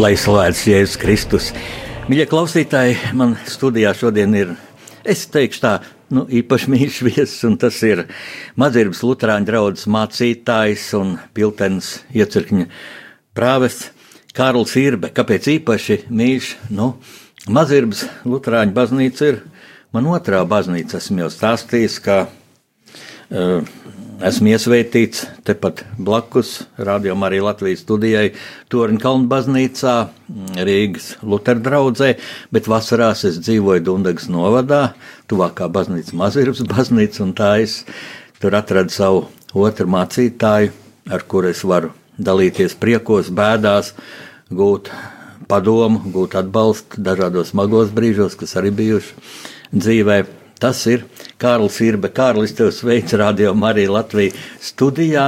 Lai slavēts Jēzus Kristus. Mīļie klausītāji, man studijā šodien ir, es teikšu tā, nu, īpaši mīļš viesis, un tas ir Madzirbas Lutāņu draugs mācītājs un Piltens iecirkņa prāvests Kārls Irbe, kāpēc īpaši mīļš, nu, Mazirbas Lutāņu baznīca ir man otrā baznīca. Esmu jau stāstījis, ka esmu iesvētīts tepat blakus rādījumam arī Latvijas studijai Torņa Kalnu baznīcā, Rīgas Lutāņu draugzē, bet vasarās es dzīvoju Dundagas novadā, tuvākā baznīca Mazirbas baznīca, un tā es tur atradu savu otru mācītāju, ar kuru es varu dalīties priekos, bēdās, gūt padomu, gūt atbalstu dažādos smagos brīžos, kas arī bijuši dzīvē. Tas ir Kārlis Irbe. Kārlis, tev sveic Radio Marija Latvija studijā.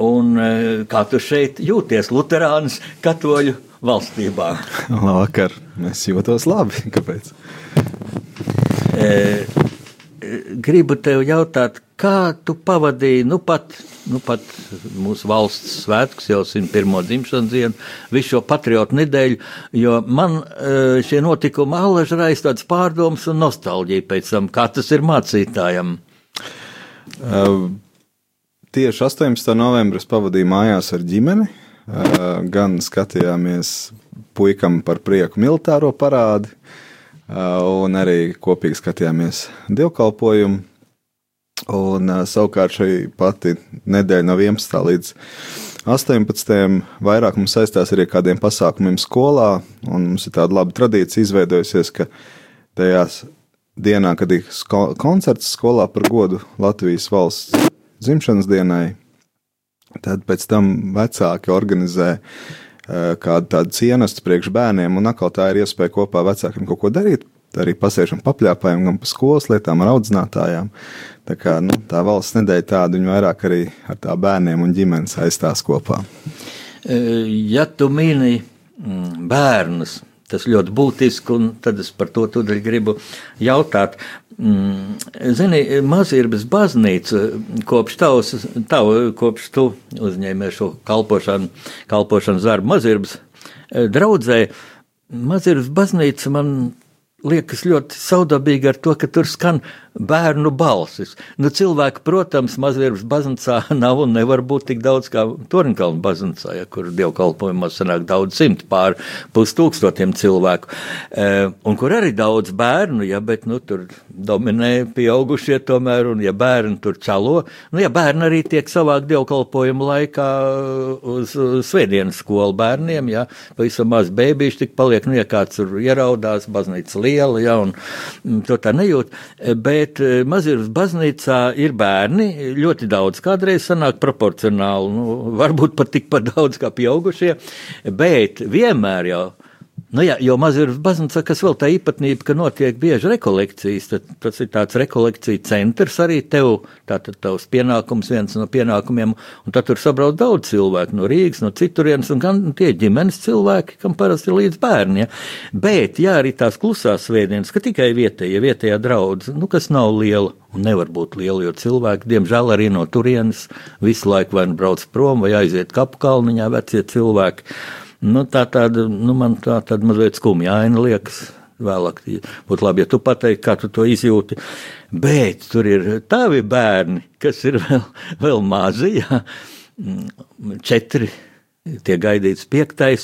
Un e, kā tu šeit jūties, Lutāns, katoļu valstībā? Labvakar, es jūtos labi. Kāpēc? E, gribu tev jautāt, kā tu pavadīji, nu pat, nu pat mūsu valsts svētkus, jau 101. dzimšanas dienu, visu šo patriotu nedēļu, jo man e, šie notikumi allaž raisa tāds pārdoms un nostalģija pēc tam, kā tas ir mācītājam. Uh, tieši 18. novembrī pavadīju mājās ar ģimeni. Uh, gan skatījāmies puikam par prieku militāro parādi, uh, un arī kopīgi skatījāmies dievkalpojumu. Un, uh, savukārt šī pati nedēļa no 11. līdz 18. vairāk mums saistās arī ar kādiem pasākumiem skolā. Mums ir tāda laba tradīcija izveidojusies, ka tajās dienā, kad ir koncerts skolā par godu Latvijas valsts dzimšanas dienai, tad pēc tam vecāki organizē uh, kādu tādu cienastu priekš bērniem, un atkal tā ir iespēja kopā vecākiem kaut ko darīt arī pasēžam papļāpājam, gan par skolas lietām, ar audzinātājām. Tā kā nu, tā valsts nedēļa tāda, viņa vairāk arī ar tā bērniem un ģimenes aizstās kopā. E, ja tu mīni mm, bērnus, tas ļoti būtiski, un tad es par to gribu jautāt. Mm, zini, Mazirbas baznīca kopš tavs, tavu, kopš tu uzņēmē šo kalpošanu, kalpošanas darbu Mazirbas e, draudzē, Mazirbas baznīca man liekas ļoti saudabīgi ar to, ka tur skan bērnu balsis. Nu, cilvēki, protams, mazliet baznīcā nav un nevar būt tik daudz kā Torinkalna baznīcā, ja, kur dievkalpojumos sanāk daudz simt pār pustūkstotiem cilvēku, e, un kur arī daudz bērnu, ja, bet, nu, tur dominē pieaugušie tomēr, un ja bērni tur calo, nu, ja bērni arī tiek savāk dievkalpojumu laikā uz, uz svētdienas skolu bērniem, ja, pavisam maz bēbīši tik paliek, nu, ja kāds tur ieraudās, baznīca liela, ja, un mm, to tā nejūt, bet bet eh, Maziras baznīcā ir bērni, ļoti daudz, kādreiz sanāk proporcionāli, nu, varbūt pat tikpat daudz kā pieaugušie, bet vienmēr jau Nu, jā, jo mazliet baznīca, kas vēl tā īpatnība, ka notiek bieži rekolekcijas, tad tas ir tāds rekolekcija centrs arī tev, tātad tavs pienākums, viens no pienākumiem, un tad tur sabrauc daudz cilvēku no Rīgas, no citurienes, un gan tie ģimenes cilvēki, kam parasti ir līdz bērni, ja. Bet, jā, arī tās klusās svētdienas, ka tikai vietējie, vietējā draudz, nu, kas nav liela, un nevar būt liela, jo cilvēki, diemžēl, arī no turienes visu laiku vai nu brauc prom, vai aiziet kapu kalniņā vecie cilvēki. Nu, tā tāda, nu, man tā tāda mazliet skumja aina liekas. Vēlāk būtu labi, ja tu pateiktu, kā tu to izjūti. Bet tur ir tavi bērni, kas ir vēl, vēl mazi, jā, četri tiek gaidīts piektais.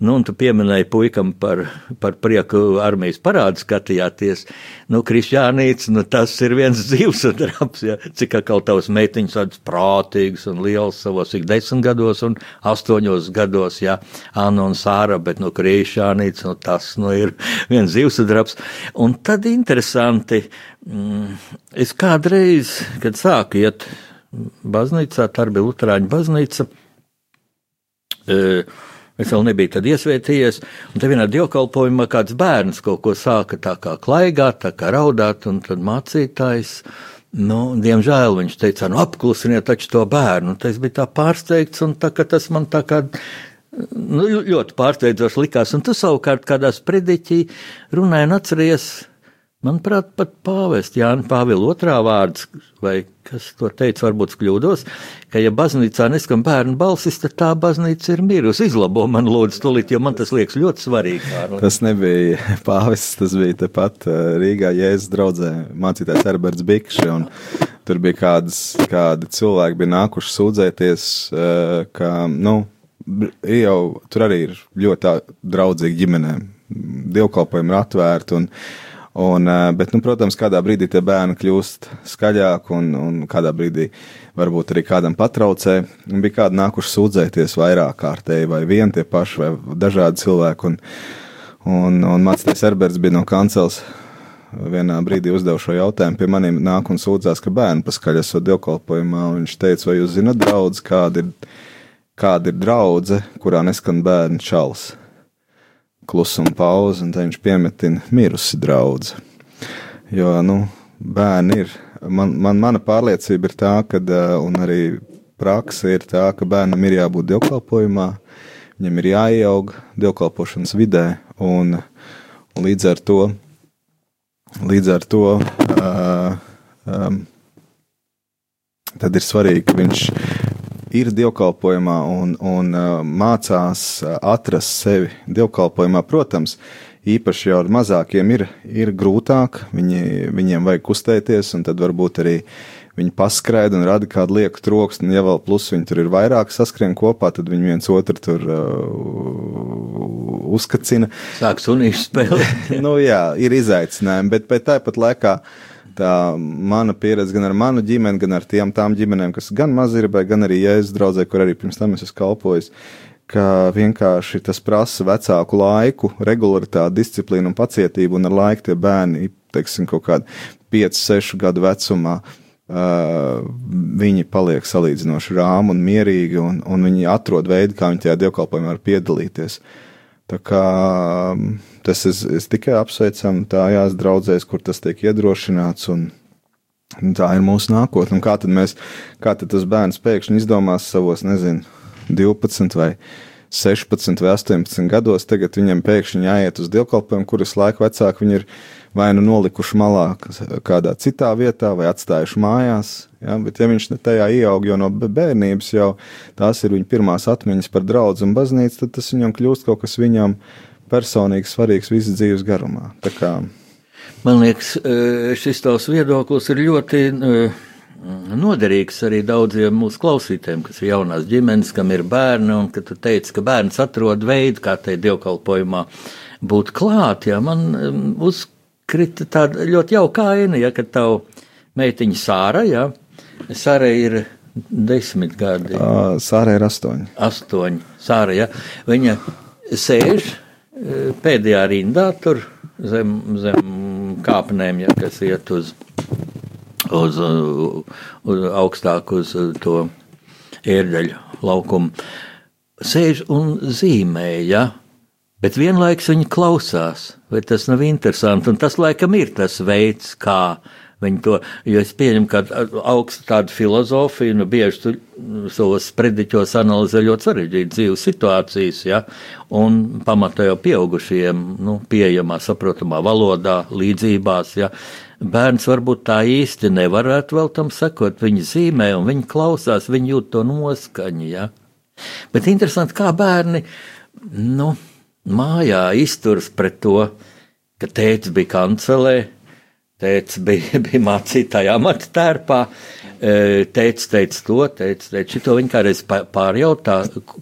Nu, un tu pieminēji puikam par, par prieku armijas parādu skatījāties. Nu, Krišjānīts, nu, tas ir viens dzīves darbs, ja, cik atkal tavs meitiņas tāds prātīgs un liels savos ik desmit gados un astoņos gados, ja, Anna un Sāra, bet, nu, Krišjānīts, nu, tas, nu, ir viens dzīves darbs. Un tad interesanti, mm, es kādreiz, kad sāku iet baznīcā, tā bija Lutāņu baznīca. Es vēl nebiju tad iesvētījies, un te vienā dievkalpojumā kāds bērns kaut ko sāka tā kā klaigāt, tā kā raudāt, un tad mācītājs, nu, diemžēl viņš teica, nu, apklusiniet taču to bērnu, un es biju tā pārsteigts, un tā, tas man tā kā nu, ļoti pārsteidzoši likās. Un tu savukārt kādā sprediķī runāji un atceries, manuprāt, pat pāvest Jānis Pāvila otrā vārds, vai kas to teica, varbūt kļūdos, ka ja baznīcā neskan bērnu balsis, tad tā baznīca ir mirusi. Izlabo man lūdzu tulīt, jo man tas liekas ļoti svarīgi. Kārli. Tas nebija pāvests, tas bija tepat eh, Rīgā Jēzus draudzē mācītājs Herberts Bikši. Tur bija kādas, kādi cilvēki bija nākuši sūdzēties, eh, ka, nu, jau tur arī ir ļoti draudzīgi ģimenēm. Dievkalpojumi ir atvērti. Un, un, eh, bet, nu, protams, kādā brīdī tie bērni kļūst skaļāki, un, un kādā brīdī varbūt arī kādam patraucē. Un bija kādi nākuši sūdzēties vairāk kārtēji, vai vien tie paši, vai dažādi cilvēki. Un, un, un Mācis Erberts bija no kancels. Vienā brīdī uzdevu šo jautājumu, pie maniem nāk un sūdzās, ka bērni paskaļ esot dievkalpojumā. Viņš teica, vai jūs zinat, draudz, kāda ir kāda ir draudzene, kurā neskan bērnu čals. Klusuma pauze, un viņš piemetina mirusi draudzene. Jo, nu, bērni ir. Man, man, mana pārliecība ir tā, ka, un arī praksa ir tā, ka bērnam ir jābūt dievkalpojumā, viņam ir jāieaug dievkalpošanas vidē, un, un līdz ar to, līdz ar to uh, um, tad ir svarīgi, ka viņš ir dievkalpojumā un, un uh, mācās uh, atrast sevi dievkalpojumā. Protams, īpaši jau ar mazākiem ir, ir grūtāk, viņi, viņiem vajag kustēties, un tad varbūt arī viņi paskraida un rada kādu lieku troksni, un ja vēl plus viņi tur ir vairāk saskrien kopā, tad viņi viens otru tur uh, uzkacina. Sāk sunīšu spēlēt. nu jā, ir izaicinājumi, bet, bet tāpat laikā tā mana pieredze gan ar manu ģimeni, gan ar tiem tām ģimenēm, kas gan maz ir, gan arī jēzus draudzē, kur arī pirms tam es esmu kalpojis, ka vienkārši tas prasa vecāku laiku, regularitāti, disciplīnu un pacietību, un ar laiku tie bērni, teiksim, kaut kādi 5, 6 gadu vecumā, Uh, viņi paliek salīdzinoši rāmi un mierīgi, un, un viņi atrod veidu, kā viņi tajā dievkalpojumā var piedalīties. Tā kā tas es, es tikai apsveicam tājās draudzēs, kur tas tiek iedrošināts, un tā ir mūsu nākotne. Un kā tad mēs, kā tad tas bērns pēkšņi izdomās savos, nezinu, 12 vai 16 vai 18 gados, tagad viņam pēkšņi jāiet uz dievkalpojumu, kuras laika vecāki viņi ir vai nu nolikuši malā kādā citā vietā, vai atstājuši mājās. Ja? Bet, ja viņš tajā ieaug jau no bērnības, jau tās ir viņa pirmās atmiņas par draugu un baznīcu, tad tas viņam kļūst kaut kas viņam personīgi svarīgs visas dzīves garumā. Man liekas, e, šis tavs viedoklis ir ļoti e, noderīgs arī daudziem mūsu klausītājiem, kas ir jaunās ģimenes, kam ir bērni, un ka tu teici, ka bērns atrod veidu, kā tai dievkalpojumā būt klāt. Jā, man e, uzkrita tāda ļoti jauka aina, ja, kad tavu meitiņa Sāra, jā, Sāra ir desmit gadi. Sāra ir astoņi. Astoņi. Sāra, jā, viņa sēž pēdējā rindā, tur zem, zem kāpnēm, ja, kas iet uz, uz, uz augstāk uz to ērģeļu laukumu. Sēž un zīmēja, ja, bet vienlaikus viņi klausās, vai tas nav interesanti, un tas laikam ir tas veids, kā Viņi to, jo es pieņemu, ka augstu tādu filozofiju, nu, bieži tu savos sprediķos analizē ļoti sarežģītas dzīves situācijas, ja, un pamatā jau pieaugušajiem, nu, pieejamā, saprotamā valodā, līdzībās, ja. Bērns varbūt tā īsti nevarētu vēl tam sekot, viņi zīmē un viņi klausās, viņi jūt to noskaņu, ja. Bet interesanti, kā bērni, nu, mājā izturs pret to, ka tēvs bija kancelē, Tēvs bija, bija mācītāja amata tērpā. Tēvs teica to, teica, teica šito. Viņa kādreiz pārjautā,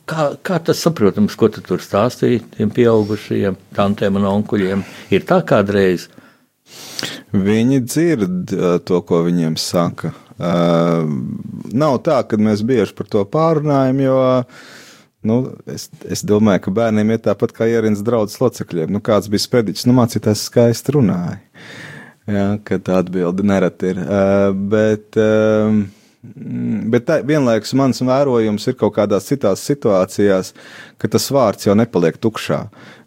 kā, kā tas saprotams, ko tu tur stāstīji tiem pieaugušajiem tantiem un onkuļiem. Ir tā kādreiz. Viņi dzird to, ko viņiem saka. Uh, nav tā, ka mēs bieži par to pārunājam, jo nu, es, es domāju, ka bērniem ir tāpat kā ierīnas draudzes locekļiem. Nu, kāds bija sprediķis, nu, mācītājs skaisti runāja. Jā, ka tā atbilde nereti ir. Uh, bet uh, bet tā, vienlaikus mans vērojums ir kaut kādās citās situācijās, ka tas vārds jau nepaliek tukšā.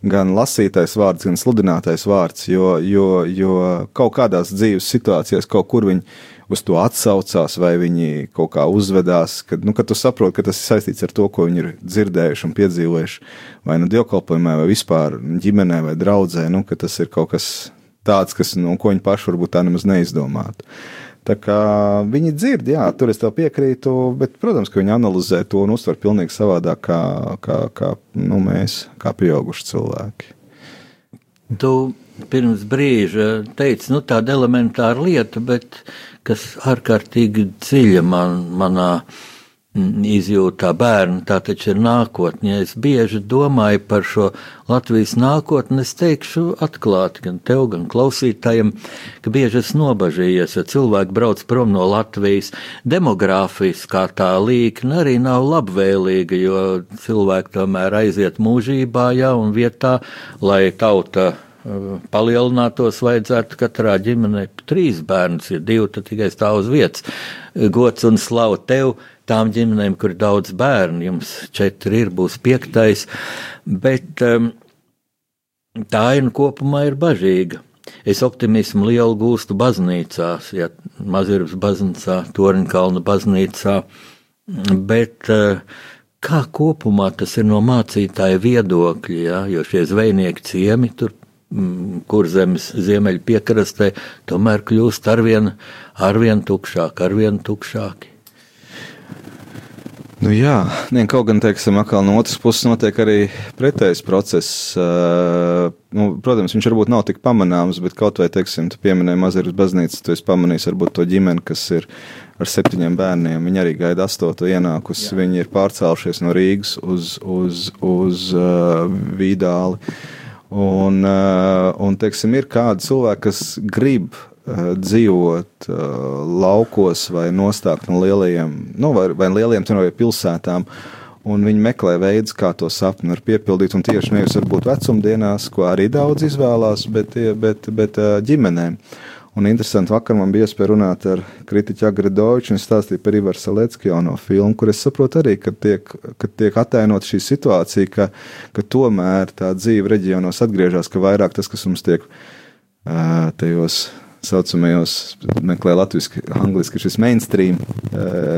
Gan lasītais vārds, gan sludinātais vārds, jo, jo, jo kaut kādās dzīves situācijās kaut kur viņi uz to atsaucās, vai viņi kaut kā uzvedās, kad, nu, kad tu saproti, ka tas ir saistīts ar to, ko viņi ir dzirdējuši un piedzīvojuši, vai nu dievkalpojumā, vai vispār ģimenē vai draudzē, nu, ka tas ir kaut kas tāds, kas, nu, ko viņi paši varbūt tā nemaz neizdomātu. Tā kā viņi dzird, jā, tur es tev piekrītu, bet, protams, ka viņi analizē to un uztver pilnīgi savādāk kā, kā, kā nu, mēs, kā pieauguši cilvēki. Tu pirms brīža teici, nu, tāda elementāra lieta, bet kas ārkārtīgi dziļa man, manā izjūtā bērnu, tā taču ir nākotne. Ja es bieži domāju par šo Latvijas nākotni, es teikšu atklāti gan tev, gan klausītājiem, ka bieži es nobažījies, ja cilvēki brauc prom no Latvijas. Demogrāfiskā tā līkne arī nav labvēlīga, jo cilvēki tomēr aiziet mūžībā, jā, un vietā, lai tauta palielinātos, vajadzētu katrā ģimenē trīs bērnus, ja divi, tad tikai stāv uz vietas. Gods un slavu tev! tām ģimenēm, kur ir daudz bērnu, jums četri ir, būs piektais, bet um, tā aina kopumā ir bažīga. Es optimismu lielu gūstu baznīcās, ja Mazirbas baznīcā, Torinkalna baznīcā, bet uh, kā kopumā tas ir no mācītāja viedokļa, ja, jo šie zvejnieki ciemi tur mm, kur zemes ziemeļu piekrastē, tomēr kļūst arvien, arvien tukšāk, arvien tukšāki. Nu, jā, ne, kaut gan, teiksim, no otras puses notiek arī pretējs process. Nu, protams, viņš varbūt nav tik pamanāms, bet kaut vai, teiksim, tu pieminēji Mazeres baznīcu, tu esi pamanījis varbūt to ģimeni, kas ir ar septiņiem bērniem. Viņi arī gaida astoto ienākusi. Jā. Viņi ir pārcēlušies no Rīgas uz, uz, uz uh, Vīdāli. Uh, un, teiksim, ir kādi cilvēki, kas grib Eh, dzīvot uh, laukos vai nostākt no lielajiem, nu, vai, vai lielajiem vai pilsētām. Un viņi meklē veidus, kā to sapni var piepildīt. Un tieši nevis varbūt vecumdienās, ko arī daudz izvēlās, bet, bet, bet uh, ģimenēm. Un interesanti, vakar man bija iespēja runāt ar kritiķu Agredoviču un stāstīt par Ivaru Salecki jauno filmu, kur es saprotu arī, ka tiek, ka tiek attēlot šī situācija, ka, ka tomēr tā dzīve reģionos atgriežas, ka vairāk tas, kas mums tiek uh, tajos saucamajos, meklē latviešu, angliski šis mainstream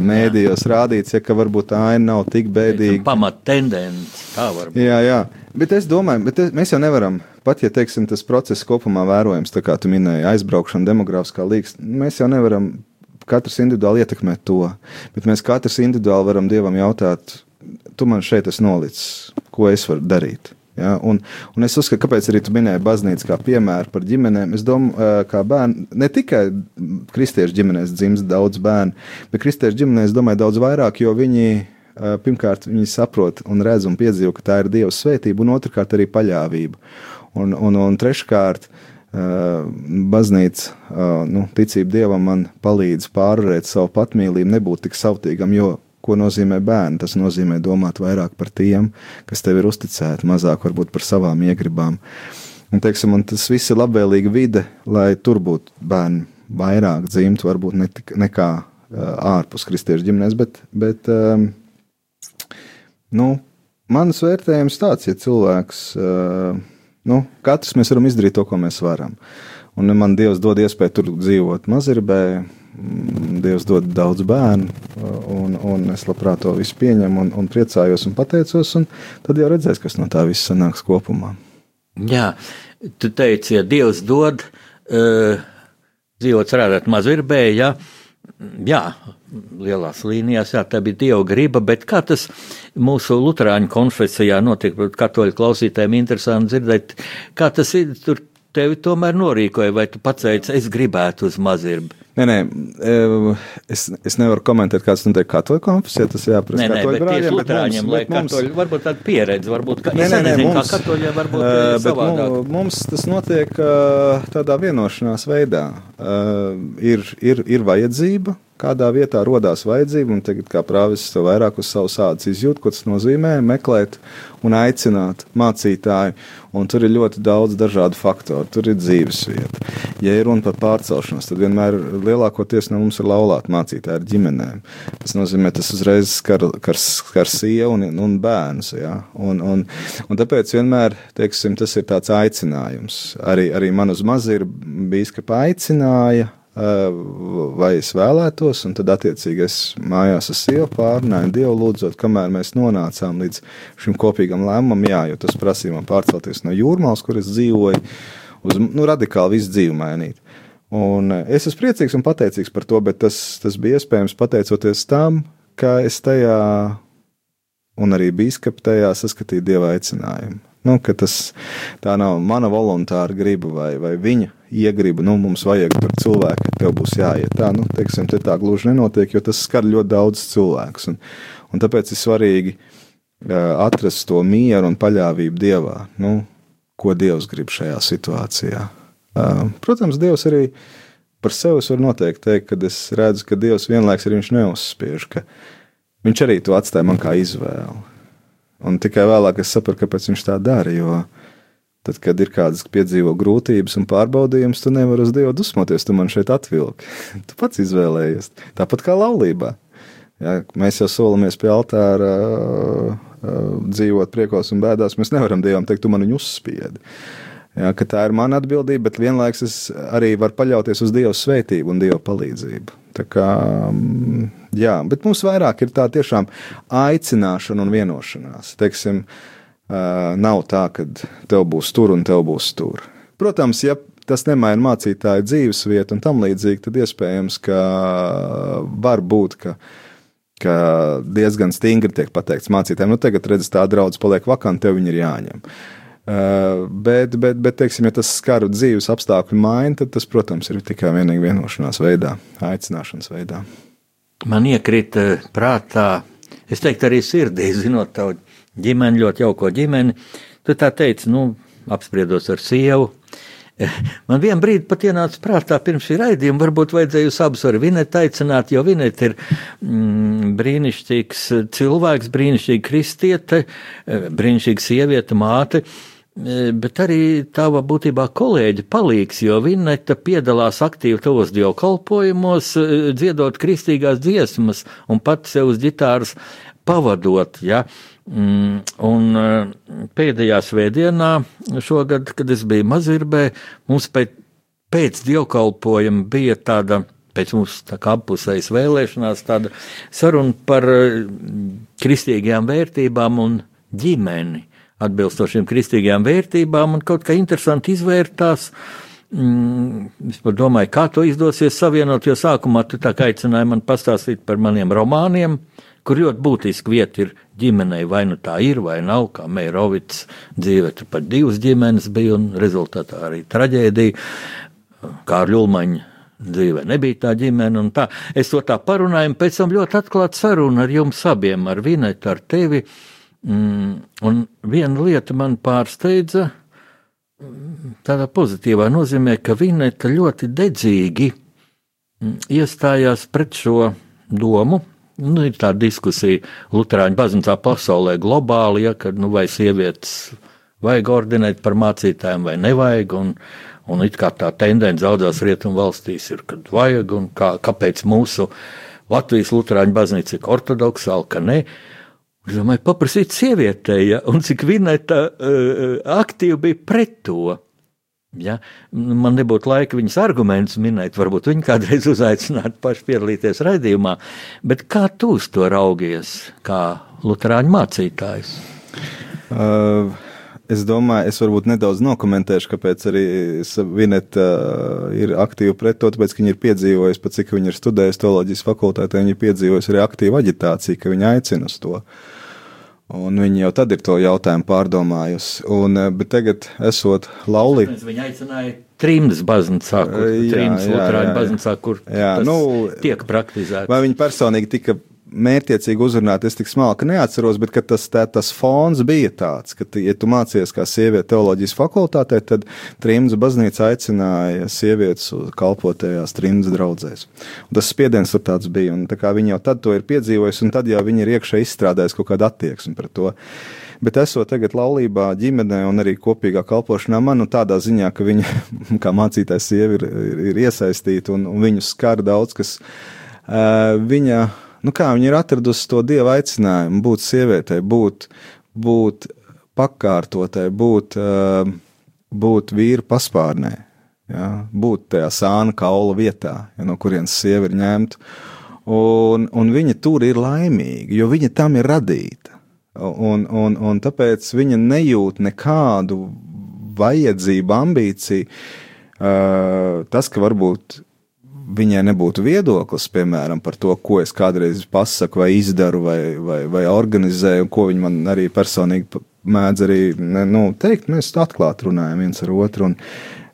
mēdījos rādīts, ja ka varbūt tā aina nav tik bēdīga. Pamat tendence, tā var būt. Jā, jā, bet es domāju, bet es, mēs jau nevaram, pat ja, teiksim, tas process kopumā vērojams, kā tu minēji, aizbraukšana, demogrāfiskā līgas, mēs jau nevaram katrs individuāli ietekmēt to, bet mēs katrs individuāli varam Dievam jautāt, tu man šeit esi nolicis, ko es varu darīt. Ja, un, un es uzskatu, kāpēc arī tu minēji baznīcu kā piemēru par ģimenēm. Es domāju, ka bērni ne tikai kristiešu ģimenēs dzimst daudz bērnu, bet kristiešu ģimenēs domāju daudz vairāk, jo viņi pirmkārt viņi saprot un redz un piedzīvo, ka tā ir Dieva svētība, un otrkārt arī paļāvība. Un, un, un treškārt, baznīca, nu, ticība Dievam man palīdz pārvarēt savu patmīlību, nebūt tik savtīgam, jo Ko nozīmē bērni? Tas nozīmē domāt vairāk par tiem, kas tev ir uzticēti, mazāk varbūt par savām iegribām. Un, teiksim, un tas viss ir labvēlīga vide, lai tur būtu bērni vairāk dzimtu, varbūt ne tik, nekā uh, ārpus kristiešu ģimenēs, bet, bet um, nu, mans vērtējums tāds, ja cilvēks, uh, nu, katrs mēs varam izdarīt to, ko mēs varam. Un man Dievs dod iespēju tur dzīvot Mazirbē, Dievs dod daudz bērnu, un, un es labprāt to visu pieņemu, un, un priecājos un pateicos. Un tad jau redzēs, kas no tā viss sanāks kopumā. Jā, tu teici, ja Dievs dod uh, dzīvot, strādāt mazirbē, jā, jā, lielās līnijās, jā, tā bija Dieva griba, bet kā tas mūsu Lutāņu konfesijā notiek, katoļu klausītājiem interesanti dzirdēt, kā tas ir tur tevi tomēr norīkoja, vai tu pateici, es gribētu uz mazirbi? Nē, nē, es, es nevaru komentēt, kāds notiek katoļu konfesijā, tas jāprasa bet brāļiem, bet mums, bet mums, katoļi, varbūt tāda pieredze, varbūt, ka, nē, nē, nē, mums, kā katoļiem varbūt uh, savādāk. Mums tas notiek uh, tādā vienošanās veidā. Uh, ir, ir, ir vajadzība, kādā vietā radās vajadzība, un tagad, kā prāvis to vairāk uz savas ādas izjūt, ko tas nozīmē, meklēt un aicināt mācītāju. Un tur ir ļoti daudz dažādu faktoru. Tur ir dzīvesvieta. Ja ir runa par pārcelšanos, tad vienmēr lielākoties no mums ir laulāti mācītāji ar ģimenēm. Tas nozīmē, tas uzreiz skar, skar, skar sievu un, un bērnus. Ja? Un, un, un tāpēc vienmēr teiksim, tas ir tāds aicinājums. Arī, arī man uz mazi ir bijis, ka aicināja vai es vēlētos, un tad attiecīgi es mājās ar sievu pārunāju, Dievu lūdzot, kamēr mēs nonācām līdz šim kopīgam lēmumam, jā, jo tas prasīja man pārcelties no jūrmālas, kur es dzīvoju, uz nu, radikāli visu dzīvi mainīt. Un es esmu priecīgs un pateicīgs par to, bet tas, tas bija iespējams pateicoties tam, ka es tajā un arī biskupa tajā saskatīju dieva aicinājumu. Nu, tas tā nav mana voluntāra griba vai, vai viņa iegriba. Nu, mums vajag tur cilvēku, ka tev būs jāiet tā. Nu, teiksim, te tā gluži nenotiek, jo tas skar ļoti daudz cilvēkus. Un, un tāpēc ir svarīgi uh, atrast to mieru un paļāvību Dievā. Nu, ko Dievs grib šajā situācijā? Uh, protams, Dievs arī par sevi var noteikti teikt, ka es redzu, ka Dievs vienlaiks arī neuzspiež, ka viņš arī to atstāja man kā izvēli. Un tikai vēlāk es sapratu, kāpēc viņš tā dara. Jo tad, kad ir kādas piedzīvo grūtības un pārbaudījumus, tu nevari uz Dievu dusmoties. Tu man šeit atvilki. tu pats izvēlējies. Tāpat kā laulībā. Ja, mēs jau solamies pie altāra uh, uh, dzīvot priekos un bēdās. Mēs nevaram Dievam teikt, tu man viņu uzspiedi. Ja, tā ir mana atbildība, bet vienlaikus es arī varu paļauties uz Dieva svētību un Dieva palīdzību. Tā kā, mm, jā, bet mums vairāk ir tā tiešām aicināšana un vienošanās. Teiksim, nav tā, ka tev būs tur un tev būs tur. Protams, ja tas nemaina mācītāju dzīvesvietu un tam līdzīgi, tad iespējams, ka var būt, ka, ka diezgan stingri tiek pateikts mācītājiem, nu tagad redz, tā draudz paliek vakanta, tev viņi ir jāņem. Uh, bet, bet, bet teiksim, ja tas skar dzīves apstākļu maiņu, tad tas, protams, ir tikai vienīgi vienošanās veidā, aicināšanas veidā. Man iekrīt prātā, es teiktu, arī sirdī, zinot tavu ģimeni, ļoti jauko ģimeni. Tu tā teici, nu, apspriedos ar sievu. Man vienā brīdī pat ienāca prātā, pirms šī raidījuma, varbūt vajadzēja jūs abus ar Vinetu aicināt, jo Vineta ir mm, brīnišķīgs cilvēks, brīnišķīga kristiete, brīnišķīga sieviete, māte. Uh, bet arī tava būtībā kolēģi palīgs, jo Vineta piedalās aktīvi tavos dievkalpojumos, e, dziedot kristīgās dziesmas un pat sev uz ģitāras pavadot. Ja? Mm, un e, pēdējā svētdienā šogad, kad es biju Mazirbē, mums pēc, pēc dievkalpojuma bija tāda pēc tā apusējas vēlēšanās, tāda saruna par kristīgajām vērtībām un ģimeni atbilstošiem kristīgajām vērtībām, un kaut kā interesanti izvērtās. Mm, es domāju, kā to izdosies savienot, jo sākumā tu tā kā aicināji man pastāstīt par maniem romāniem, kur ļoti būtiski vieta ir ģimenei, vai nu tā ir, vai nav, kā Meirovits dzīve, tur pat divas ģimenes bija, un rezultātā arī traģēdija, kā ar Ļulmaņu dzīvē nebija tā ģimene, un tā. Es to tā parunāju, un pēc tam ļoti atklāt sarunu ar jums abiem, ar Vinetu, ar tevi, uh, un viena lieta man pārsteidza, mm, tādā pozitīvā nozīmē, ka Vineta ļoti dedzīgi mm, iestājās pret šo domu. Nu, ir tā diskusija Lutāņu baznīcā pasaulē globāli, ja, kad nu, vai sievietes vajag ordinēt par mācītājiem vai nevajag. Un, un it kā tā tendence daudzās rietumu valstīs ir, kad vajag, un kā, kāpēc mūsu Latvijas Lutāņu baznīca ir ortodoksāla, ka ne. Uh, Es domāju, paprasīt sievietei, ja, un cik Vineta uh, aktīvi bija pret to. Ja? Man nebūtu laika viņas argumentus minēt, varbūt viņi kādreiz uzaicinātu paši piedalīties raidījumā, bet kā tu uz to raugies, kā Lutāņu mācītājs? Uh, Es domāju, es varbūt nedaudz nokomentēšu, kāpēc arī Vineta uh, ir aktīva pret to, tāpēc, ka viņa ir piedzīvojusi, pat cik viņa ir studējusi teoloģijas fakultātē, viņa ir piedzīvojusi arī aktīvu aģitāciju, ka viņa aicina uz to. Un viņa jau tad ir to jautājumu pārdomājusi. Un, uh, bet tagad, esot laulī. Viņa aicināja trimdas baznīcā, kur, jā, jā, jā. Baznīcā, kur jā, nu, tiek praktizēts. Vai viņa personīgi tika mērķiecīgi uzrunāt, es tik smalki neatceros, bet tas, tā, tas fons bija tāds, ka, ja tu mācies kā sieviete teoloģijas fakultātē, tad Trimdas baznīca aicināja sievietes kalpotajās Trimdas draudzēs. Un tas spiediens tur tāds bija, un tā viņi jau tad to ir piedzīvojuši, un tad jau viņi ir iekšā izstrādājuši kaut kādu attieksmi pret to. Bet esot tagad laulībā, ģimenē un arī kopīgā kalpošanā, man nu, tādā ziņā, ka viņa, kā mācītājs, sieva ir, ir, ir iesaistīta un, un viņu skar daudz kas. Uh, viņa, nu kā, viņa ir atradusi to dieva aicinājumu, būt sievietei, būt, būt pakārtotai, būt, uh, būt vīru paspārnē, ja, būt tajā sāna kaula vietā, ja, no kurienes sieva ir ņemta. Un, un viņa tur ir laimīga, jo viņa tam ir radīta. Un, un, un tāpēc viņa nejūt nekādu vajadzību, ambīciju. Uh, tas, ka varbūt viņai nebūtu viedoklis, piemēram, par to, ko es kādreiz pasaku, vai izdaru, vai, vai, vai organizēju, un ko viņi man arī personīgi mēdz arī ne, nu, teikt. Mēs atklāti runājam viens ar otru.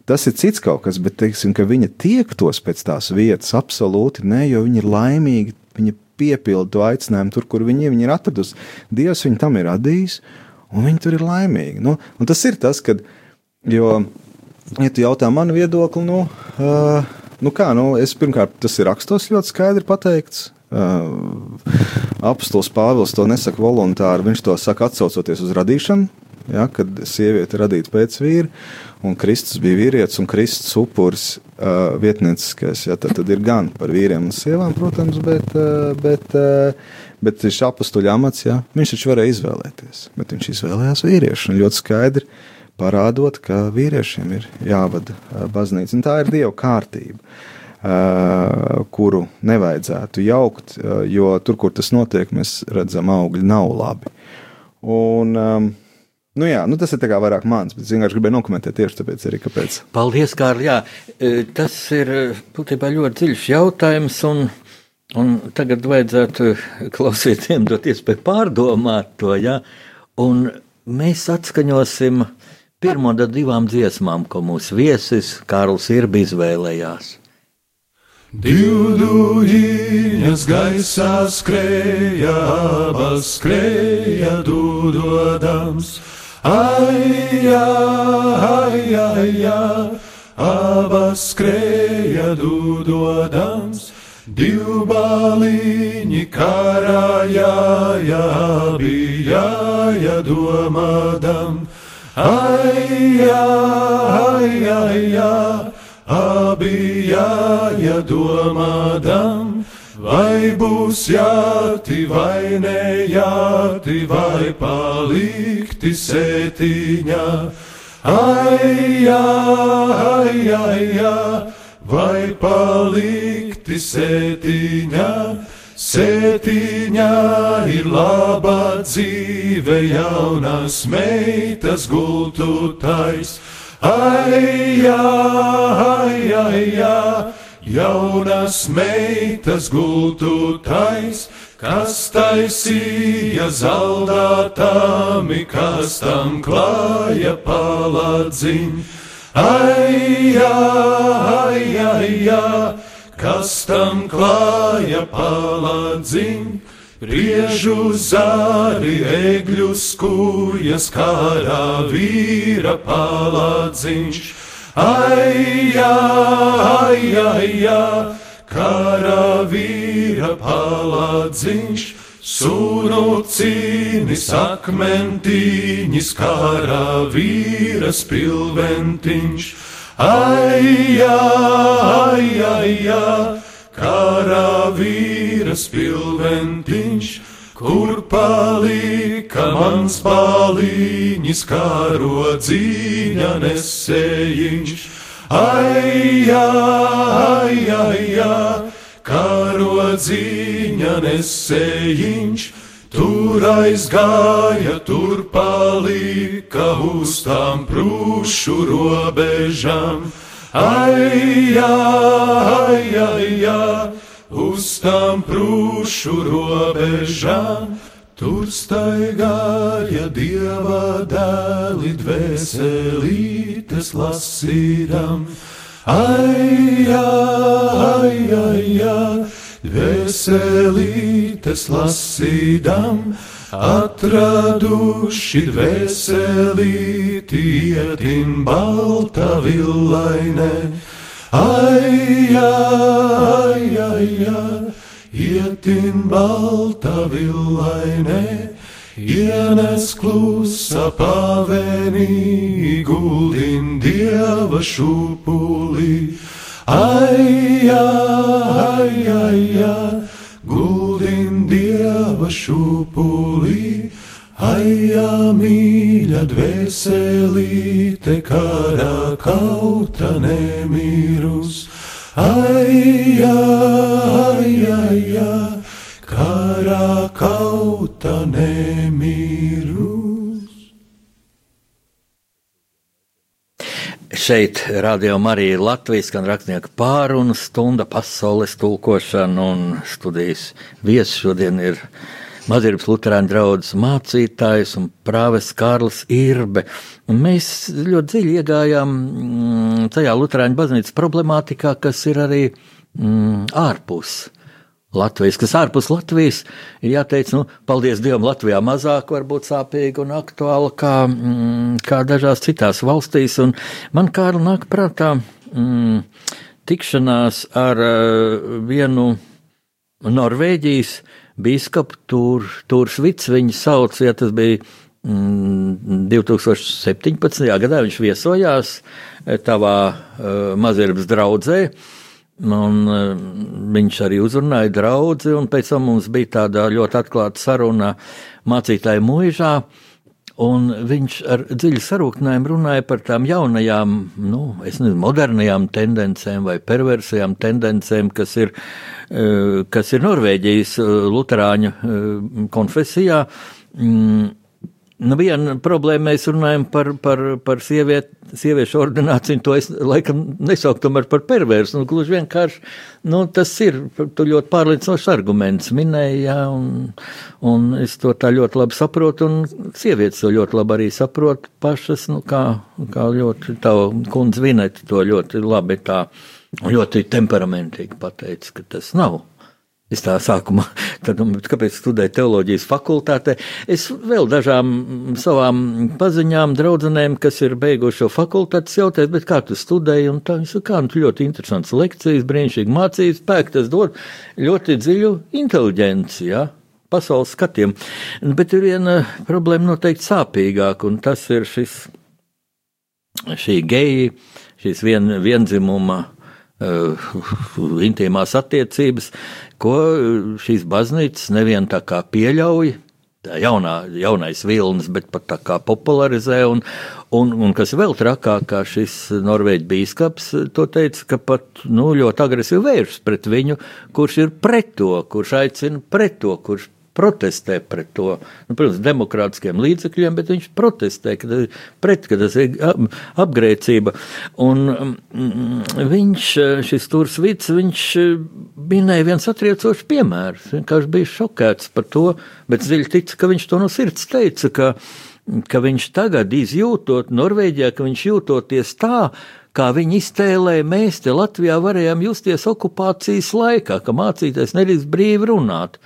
Tas ir cits kaut kas, bet teiksim, ka viņa tiektos pēc tās vietas, absolūti nē, jo viņa ir laimīga, viņa piepilda to aicinājumu tur, kur viņi, viņi ir atradusi. Dievs viņu tam ir radījis, un viņi tur ir laimīgi. Nu, tas ir tas, kad, jo, ja tu jautā manu viedokli, nu, uh, nu kā, nu, es pirmkārt, tas ir rakstos ļoti skaidri pateikts. Uh, Apostols Pāvils to nesaka voluntāri, viņš to saka atsaucoties uz radīšanu, ja, kad sieviete radīta pēc vīra un Kristus bija vīrietis, un Kristus upuris uh, vietnieciskais. Ja, tad, tad ir gan par vīriem un sievām, protams, bet, uh, bet, uh, bet šis apstuļu amats, ja, viņš taču varēja izvēlēties. Bet viņš izvēlējās vīriešu un ļoti skaidri parādot, ka vīriešiem ir jāvada baznīca. Un tā ir Dieva kārtība. Kuru nevajadzētu jaukt, jo tur, kur tas notiek, mēs redzam, augļi nav labi. Un, um, Nu jā, nu tas ir vairāk mans, bet es vienkārši gribēju nokomentēt tieši tāpēc, arī, kāpēc. Paldies, Kārl. Jā, tas ir būtībā ļoti dziļš jautājums, un, un tagad vajadzētu klausītājiem dot iespēju pārdomāt to, jā, un mēs atskaņosim pirmo no divām dziesmām, ko mūsu viesis Kārls Irbi izvēlējās. Divdūjiņas gaisā skrēja, abas skrēja dūdodams. Ai, ai, ai, ai, abas skrēja dūdodams, divbalīņi karājā, bija jādomādam. Ai, ai, ai, ai, abi jādomādam. Vai būs jāti vai nejāti, vai palikti sētiņā? Ai, ai, ai, ai, vai palikti sētiņā? Sētiņā ir laba dzīve, jaunas meitas gultutais. Ai, ai, ai, ai jaunas meitas gultu tais, kas taisīja zaldātāmi, kas tam klāja paladziņ. Ai, ai, ai, ai, kas tam klāja paladziņ. Priežu zāri, egļu skūjas, kārā vīra paladziņš Ai, ai, ai, ai, karavīra palādziņš, sunu cīnis akmentiņš, karavīra spilventiņš. Ai, ai, ai, ai, karavīra spilventiņš kur palika mans pāliņš, kārodzīņa nesējiņš. Ai, ai, ai, ai, kārodzīņa nesējiņš. Tur aizgāja, tur palika uz tām prūšu robežām. Ai, ai, ai, ai, uz tām prūšu robežām. Tur staigāja dieva dēli, dvēselītes lasīdam. Ai, ai, ai, ai, Dvēselītes lasīdam, atraduši dvēselīti ietin balta villaine. Ai, ai, ai, ai, ietin balta villaine. Ienes klusa pavēnī, guldin dieva šūpulī. Ai, ai, ai, ai, guldin dieva šūpulī. Ai, mīļa dvēselīte, karā kauta nemīrus. Ai, ai, ai, ai, karā kauta nemīrus. Šeit arī ir Latvijas gan rakstnieka pārunu stunda pasaules tulkošana un studijas viesis šodien ir Mazības Lutāņu draugs mācītājs un prāves Kārlis Irbe. Un mēs ļoti dziļi iegājām mm, tajā Lutāņu baznīcas problemātikā, kas ir arī mm, ārpus Latvijas, kas ārpus Latvijas ir jāteic, nu, paldies Dievam, Latvijā mazāk varbūt sāpīgi un aktuāli kā, mm, kā dažās citās valstīs. Un man kā arī nāk prātā mm, tikšanās ar uh, vienu Norvēģijas biskupu Tūr, Tūrsvits, viņu sauc, ja tas bija mm, 2017. gadā, viņš viesojās tavā uh, mazirbas draudzē. Un, uh, viņš arī uzrunāja draugu, un pēc tam mums bija tāda ļoti atklāta saruna mācītāja mūžā. Viņš ar dziļu sarūktinājumu runāja par tām jaunajām, nu, nezinu, modernajām tendencēm vai perversajām tendencēm, kas ir, uh, kas ir Norvēģijas uh, Lutāņu konfesijā. Mm, Nu, viena problēma mēs runājam par, par, par sieviet, sieviešu ordināciju, to es laikam nesauktu par perversu. Nu, gluži vienkārši nu, tas ir ļoti pārliecinošs arguments. Minēja, jā, un, un es to tā ļoti labi saprotu, un sievietes to ļoti labi arī saprot pašas, nu, kā, kā ļoti tā kundze Vineta to ļoti labi tā, ļoti temperamentīgi pateica, ka tas nav. Es tā sākumā, tad, nu, kāpēc studēju teoloģijas fakultātē? Es vēl dažām savām paziņām, draudzenēm, kas ir beiguši šo fakultātes, jautāju, bet kā tu studēji? Un tā viņi saka, kā nu, tu ļoti interesants lekcijas, brīnišķīgi mācīs, spēku tas dod ļoti dziļu inteliģenci, ja? pasaules skatiem. Bet ir viena problēma noteikti sāpīgāka, un tas ir šis, šī geja, šīs vien, vienzimuma uh, intīmās attiecības, ko šīs baznīcas nevien tā kā pieļauj, jaunā, jaunais vilnis, bet pat tā kā popularizē, un, un, un kas vēl trakāk, kā šis norvēģis bīskaps to teica, ka pat nu, ļoti agresīvi vēršas pret viņu, kurš ir pret to, kurš aicina pret to, kurš protestē pret to, nu, protams, demokrātiskiem līdzekļiem, bet viņš protestē ka pret, ka tas ir apgrēcība. Un mm, viņš, šis Tūrs Vits, viņš minēja viens atriecošs piemērs, vienkārši bija šokēts par to, bet dziļi tic, ka viņš to no sirds teica, ka, ka viņš tagad izjūtot Norvēģijā, ka viņš jūtoties tā, kā viņi iztēlēja, mēs te Latvijā varējām justies okupācijas laikā, ka mācīties nedrīkst brīvi runāt.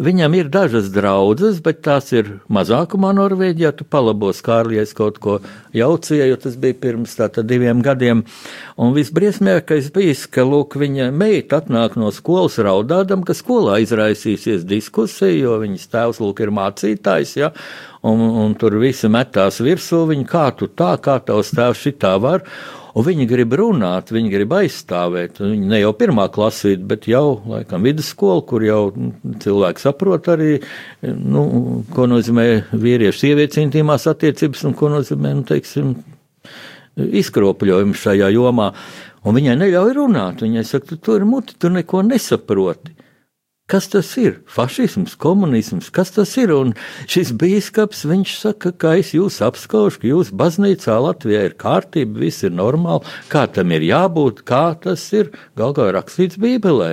Viņam ir dažas draudzes, bet tās ir mazākumā Norvēģijā. Tu palabos Kārlies kaut ko jaucīja, jo tas bija pirms tātad diviem gadiem. Un visbriesmīgākais bija, ka, lūk, viņa meita atnāk no skolas raudādam, ka skolā izraisīsies diskusija, jo viņas tēvs, lūk, ir mācītājs, ja, un, un tur visi metās virsū viņu, kā tu tā, kā tavs tēvs šitā var. Un viņi grib runāt, viņi grib aizstāvēt. Viņi ne jau pirmā klasīte, bet jau laikam vidusskola, kur jau nu, cilvēki saprot arī, nu, ko nozīmē vīriešu sievietes intīmās attiecības un ko nozīmē, nu, teiksim, izkropļojumi šajā jomā. Un viņai neļauj runāt. Viņai saka, tu tur ir muti, tu neko nesaproti. Kas tas ir? Fašisms, komunisms, kas tas ir? Un šis biskups, viņš saka, ka es jūs apskaužu, ka jūs baznīcā Latvijā ir kārtība, viss ir normāli, kā tam ir jābūt, kā tas ir gal galā rakstīts Bībelē.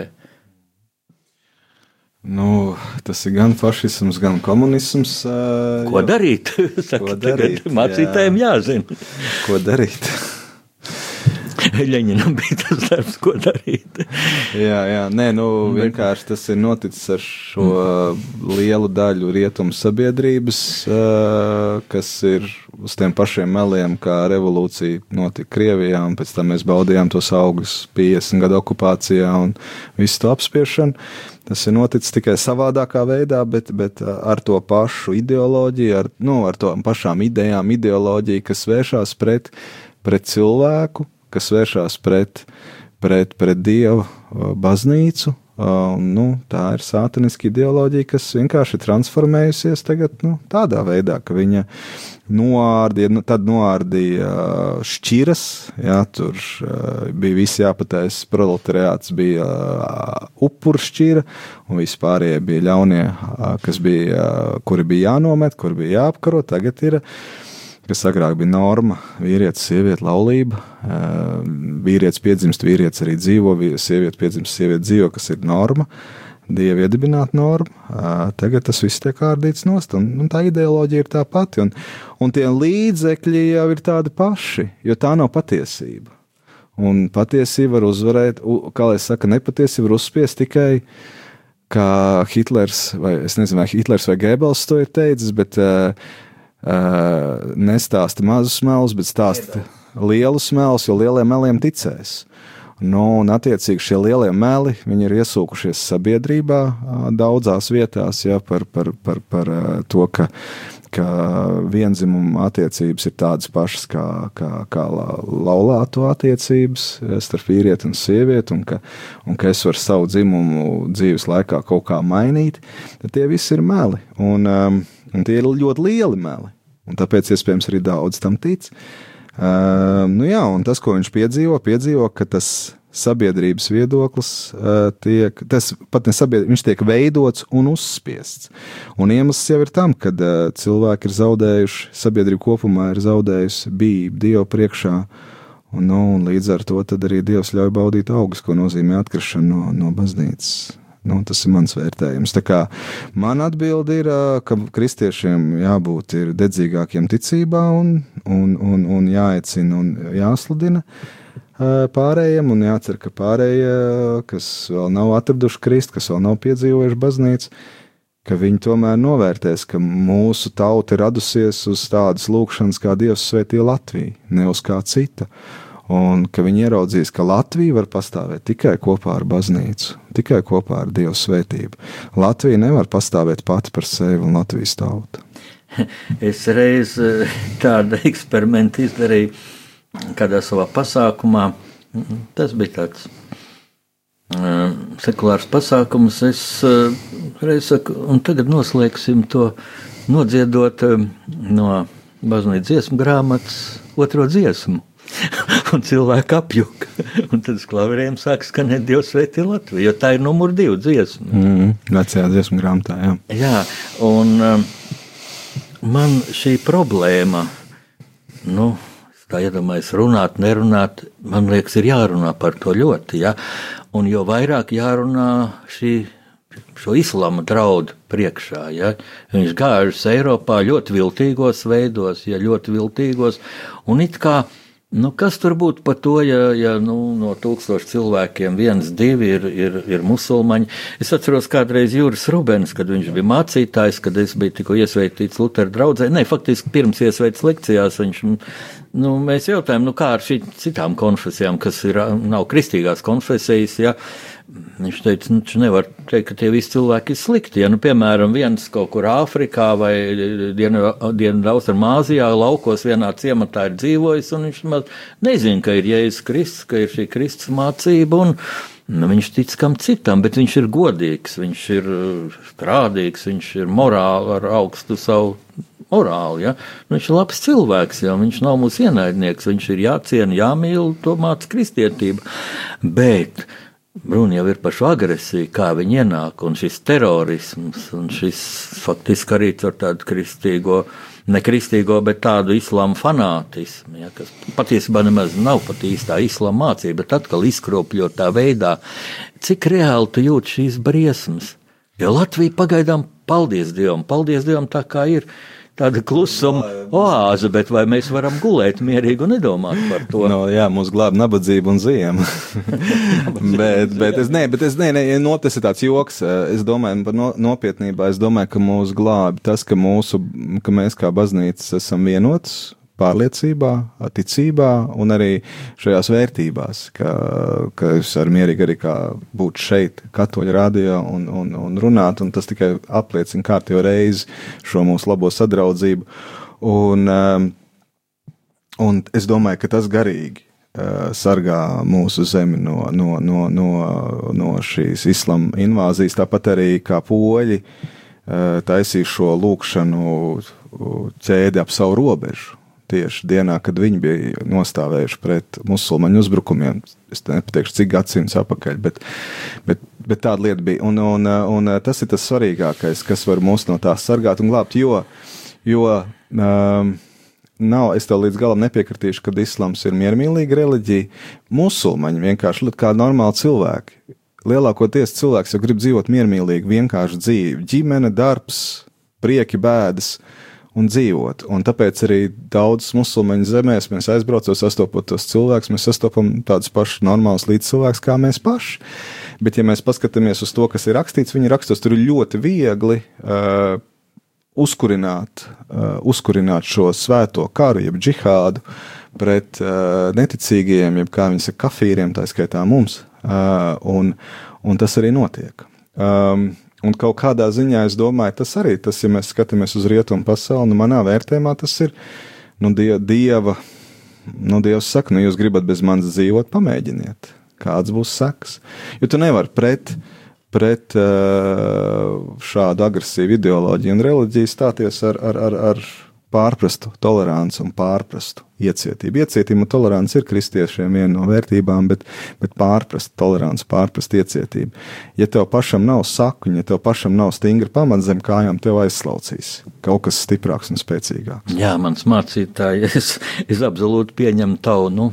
Nu, tas ir gan fašisms, gan komunisms. Ko darīt? Saka, ko darīt? Mācītājiem jā. jāzina. ko darīt? Ļeņinam bija tas darbs, ko darīt. jā, jā, nē, nu vienkārši tas ir noticis ar šo lielu daļu rietumu sabiedrības, kas ir uz tiem pašiem meliem, kā revolūcija notika Krievijā, un pēc tam mēs baudījām tos augļus 50 gadu okupācijā un visu to apspiešanu. Tas ir noticis tikai savādākā veidā, bet, bet ar to pašu ideoloģiju, ar, nu, ar to pašām idejām, ideoloģiju, kas vēršās pret, pret cilvēku, kas vēršās pret, pret, pret dievu baznīcu, Nu, tā ir sātaniska ideoloģija, kas vienkārši ir transformējusies tagad, nu, tādā veidā, ka viņa noārdīja, nu, tad noārdīja šķiras, jā, tur bija visi jāpatais, proletariāts bija upuru šķira, un vispārējie bija ļaunie, kas bija, kuri bija jānomet, kuri bija jāapkaro, tagad ir kas agrāk bija norma, vīrietis, sieviete, laulība. Vīrietis piedzimst, vīrietis arī dzīvo, sieviete piedzimst, sieviete dzīvo, kas ir norma. Dievu iedibināta norma, tagad tas viss tiek ārdīts nost, un, un tā ideoloģija ir tā pati, un, un tie līdzekļi jau ir tādi paši, jo tā nav patiesība. Un patiesība var uzvarēt, kā lai saka, nepatiesība var uzspiest tikai, kā Hitlers, vai es nezinu, vai Hitlers vai Gēbels to ir teicis, bet uh, Uh, nestāsta mazus melus, bet stāsta lielus melus, jo lieliem meliem ticēs. Nu, un, attiecīgi, šie lielie meli ir iesūkušies sabiedrībā daudzās vietās ja, par, par, par, par to, ka, ka vienzimuma attiecības ir tādas pašas kā, kā, kā laulāto attiecības starp vīrieti un sievieti, un ka, un ka es varu savu dzimumu dzīves laikā kaut kā mainīt. Tie visi ir meli. Un, um, Un tie ir ļoti lieli meli. Un tāpēc iespējams arī daudz tam tic. Uh, nu jā, un tas, ko viņš piedzīvo, piedzīvo, ka tas sabiedrības viedoklis uh, tiek, tas pat ne sabiedrība, viņš tiek veidots un uzspiests. Un iemesls jau ir tam, ka uh, cilvēki ir zaudējuši, sabiedrība kopumā ir zaudējusi bību Dievu priekšā. Un, nu, un līdz ar to arī Dievs ļauj baudīt augus, ko nozīmē atkrišana no, no baznīcas. Nu, tas ir mans vērtējums. Man atbilde ir, ka kristiešiem jābūt dedzīgākiem ticībā un, un, un, un jāaicina un jāsludina pārējiem, un jācer, ka pārējie, kas vēl nav atraduši Kristu, kas vēl nav piedzīvojuši baznīcu, ka viņi tomēr novērtēs, ka mūsu tauta ir radusies uz tādas lūkšanas, kā Dievs svētīja Latviju, ne uz kā cita un ka viņi ieraudzīs, ka Latvija var pastāvēt tikai kopā ar baznīcu, tikai kopā ar Dieva svētību. Latvija nevar pastāvēt pati par sevi un Latvijas tautu. Es reiz eh, tādu eksperimentu izdarīju kādā savā pasākumā. Tas bija tāds uh, sekulārs pasākums. Es uh, reiz saku, un tagad noslēgsim to nodziedot no baznīcas dziesmu grāmatas otro dziesmu. un cilvēki apjuka. Un tad klauvieriem sāk skanēt Dievs sveitī Latviju, jo tā ir numur divi dziesma. Mm, vecajā dziesmu grāmatā, jā. Jā, un um, man šī problēma, nu, tā iedomājas runāt, nerunāt, man liekas, ir jārunā par to ļoti, ja? un jo vairāk jārunā šī šo islāma draudu priekšā. Ja? Viņš gājušas Eiropā ļoti viltīgos veidos, ja ļoti viltīgos, un it kā Nu, kas tur būtu par to, ja, ja nu, no tūkstošiem cilvēkiem viens, divi ir, ir, ir musulmaņi? Es atceros kādreiz Jūras Rubens, kad viņš bija mācītājs, kad es biju tikko iesveitīts Lutera draudzē. Nē, faktiski pirms iesveitas lekcijās viņš, nu, mēs jautājām, nu, kā ar šīm citām konfesijām, kas ir, nav kristīgās konfesijas, ja, Viņš teica, nu, nevar teikt, ka tie visi cilvēki ir slikti. Ja, nu, piemēram, viens kaut kur Āfrikā vai Dienvidu-Austrumāzijā laukos vienā ciematā ir dzīvojis, un viņš nezina, ka ir Jēzus Kristus, ka ir šī Kristus mācība. Un, Nu, viņš tic kam citam, bet viņš ir godīgs, viņš ir strādīgs, viņš ir morāli ar augstu savu morāli. Ja? Nu, viņš ir labs cilvēks, ja viņš nav mūsu ienaidnieks, viņš ir jāciena, jāmīl, to māca kristietība. Bet Runa jau ir par šo agresiju, kā viņi ienāk, un šis terorisms, un šis faktiski arī ar tādu kristīgo, ne kristīgo, bet tādu islāma fanātismu, ja, kas patiesībā nemaz nav pat īstā islāma mācība, bet atkal izkropļotā veidā, cik reāli tu jūti šīs briesmas. Jo Latvija pagaidām, paldies Dievam, paldies Dievam tā kā ir, tāda klusuma oāze, bet vai mēs varam gulēt mierīgi un nedomāt par to? No, jā, mums glāb nabadzība un ziema. bet, bet es, ne, bet es, ne, ne, no, tas ir tāds joks. Es domāju par no, nopietnībā. Es domāju, ka mūs glābi tas, ka, mūsu, ka mēs kā baznīcas esam vienots pārliecībā, ticībā un arī šajās vērtībās, ka, ka es varu mierīgi arī būt šeit, katoļu rādījā un, un, un runāt, un tas tikai apliecina kārtējo reizi šo mūsu labo sadraudzību. Un, um, un es domāju, ka tas garīgi uh, sargā mūsu zemi no, no, no, no, no šīs islāma invāzijas, tāpat arī kā poļi uh, taisīja šo lūkšanu ķēdi ap savu robežu tieši dienā, kad viņi bija nostāvējuši pret musulmaņu uzbrukumiem. Es nepateikšu, cik gadsimts atpakaļ, bet, bet, bet tāda lieta bija. Un, un, un tas ir tas svarīgākais, kas var mūs no tā sargāt un glābt, jo, jo um, nav, es tev līdz galam nepiekritīšu, ka islāms ir miermīlīga reliģija. Musulmaņi vienkārši kā normāli cilvēki. Lielākoties cilvēks jau grib dzīvot miermīlīgi, vienkārši dzīvi. Ģimene, darbs, prieki, bēdas. Uh, un dzīvot. Un tāpēc arī daudzas musulmaņu zemēs mēs aizbraucam, sastopot tos cilvēkus, mēs sastopam tādus pašus normālus līdzcilvēkus kā mēs paši. Bet, ja mēs paskatāmies uz to, kas ir rakstīts, viņa rakstos tur ir ļoti viegli uh, uzkurināt, uh, uzkurināt šo svēto karu, jeb džihādu pret uh, neticīgajiem, jeb kā viņi saka, kafīriem, tā skaitā mums. Uh, un, un tas arī notiek. Um, Un kaut kādā ziņā es domāju, tas arī tas, ja mēs skatāmies uz rietumu pasauli, nu, manā vērtējumā tas ir nu, die, dieva. Nu, Dievs saka, nu, jūs gribat bez manis dzīvot, pamēģiniet, kāds būs seks. Jo tu nevari pret, pret šādu agresīvu ideoloģiju un reliģiju stāties ar, ar, ar, ar pārprastu toleranci un pārprastu iecietību. Iecietība un tolerance ir kristiešiem viena no vērtībām, bet, bet pārprast tolerance, pārprast iecietību. Ja tev pašam nav sakuņa, ja tev pašam nav stingra pamata zem kājām, tev aizslaucīs kaut kas stiprāks un spēcīgāks. Jā, mans mācītājs, es, es absolūti pieņemu tavu. Nu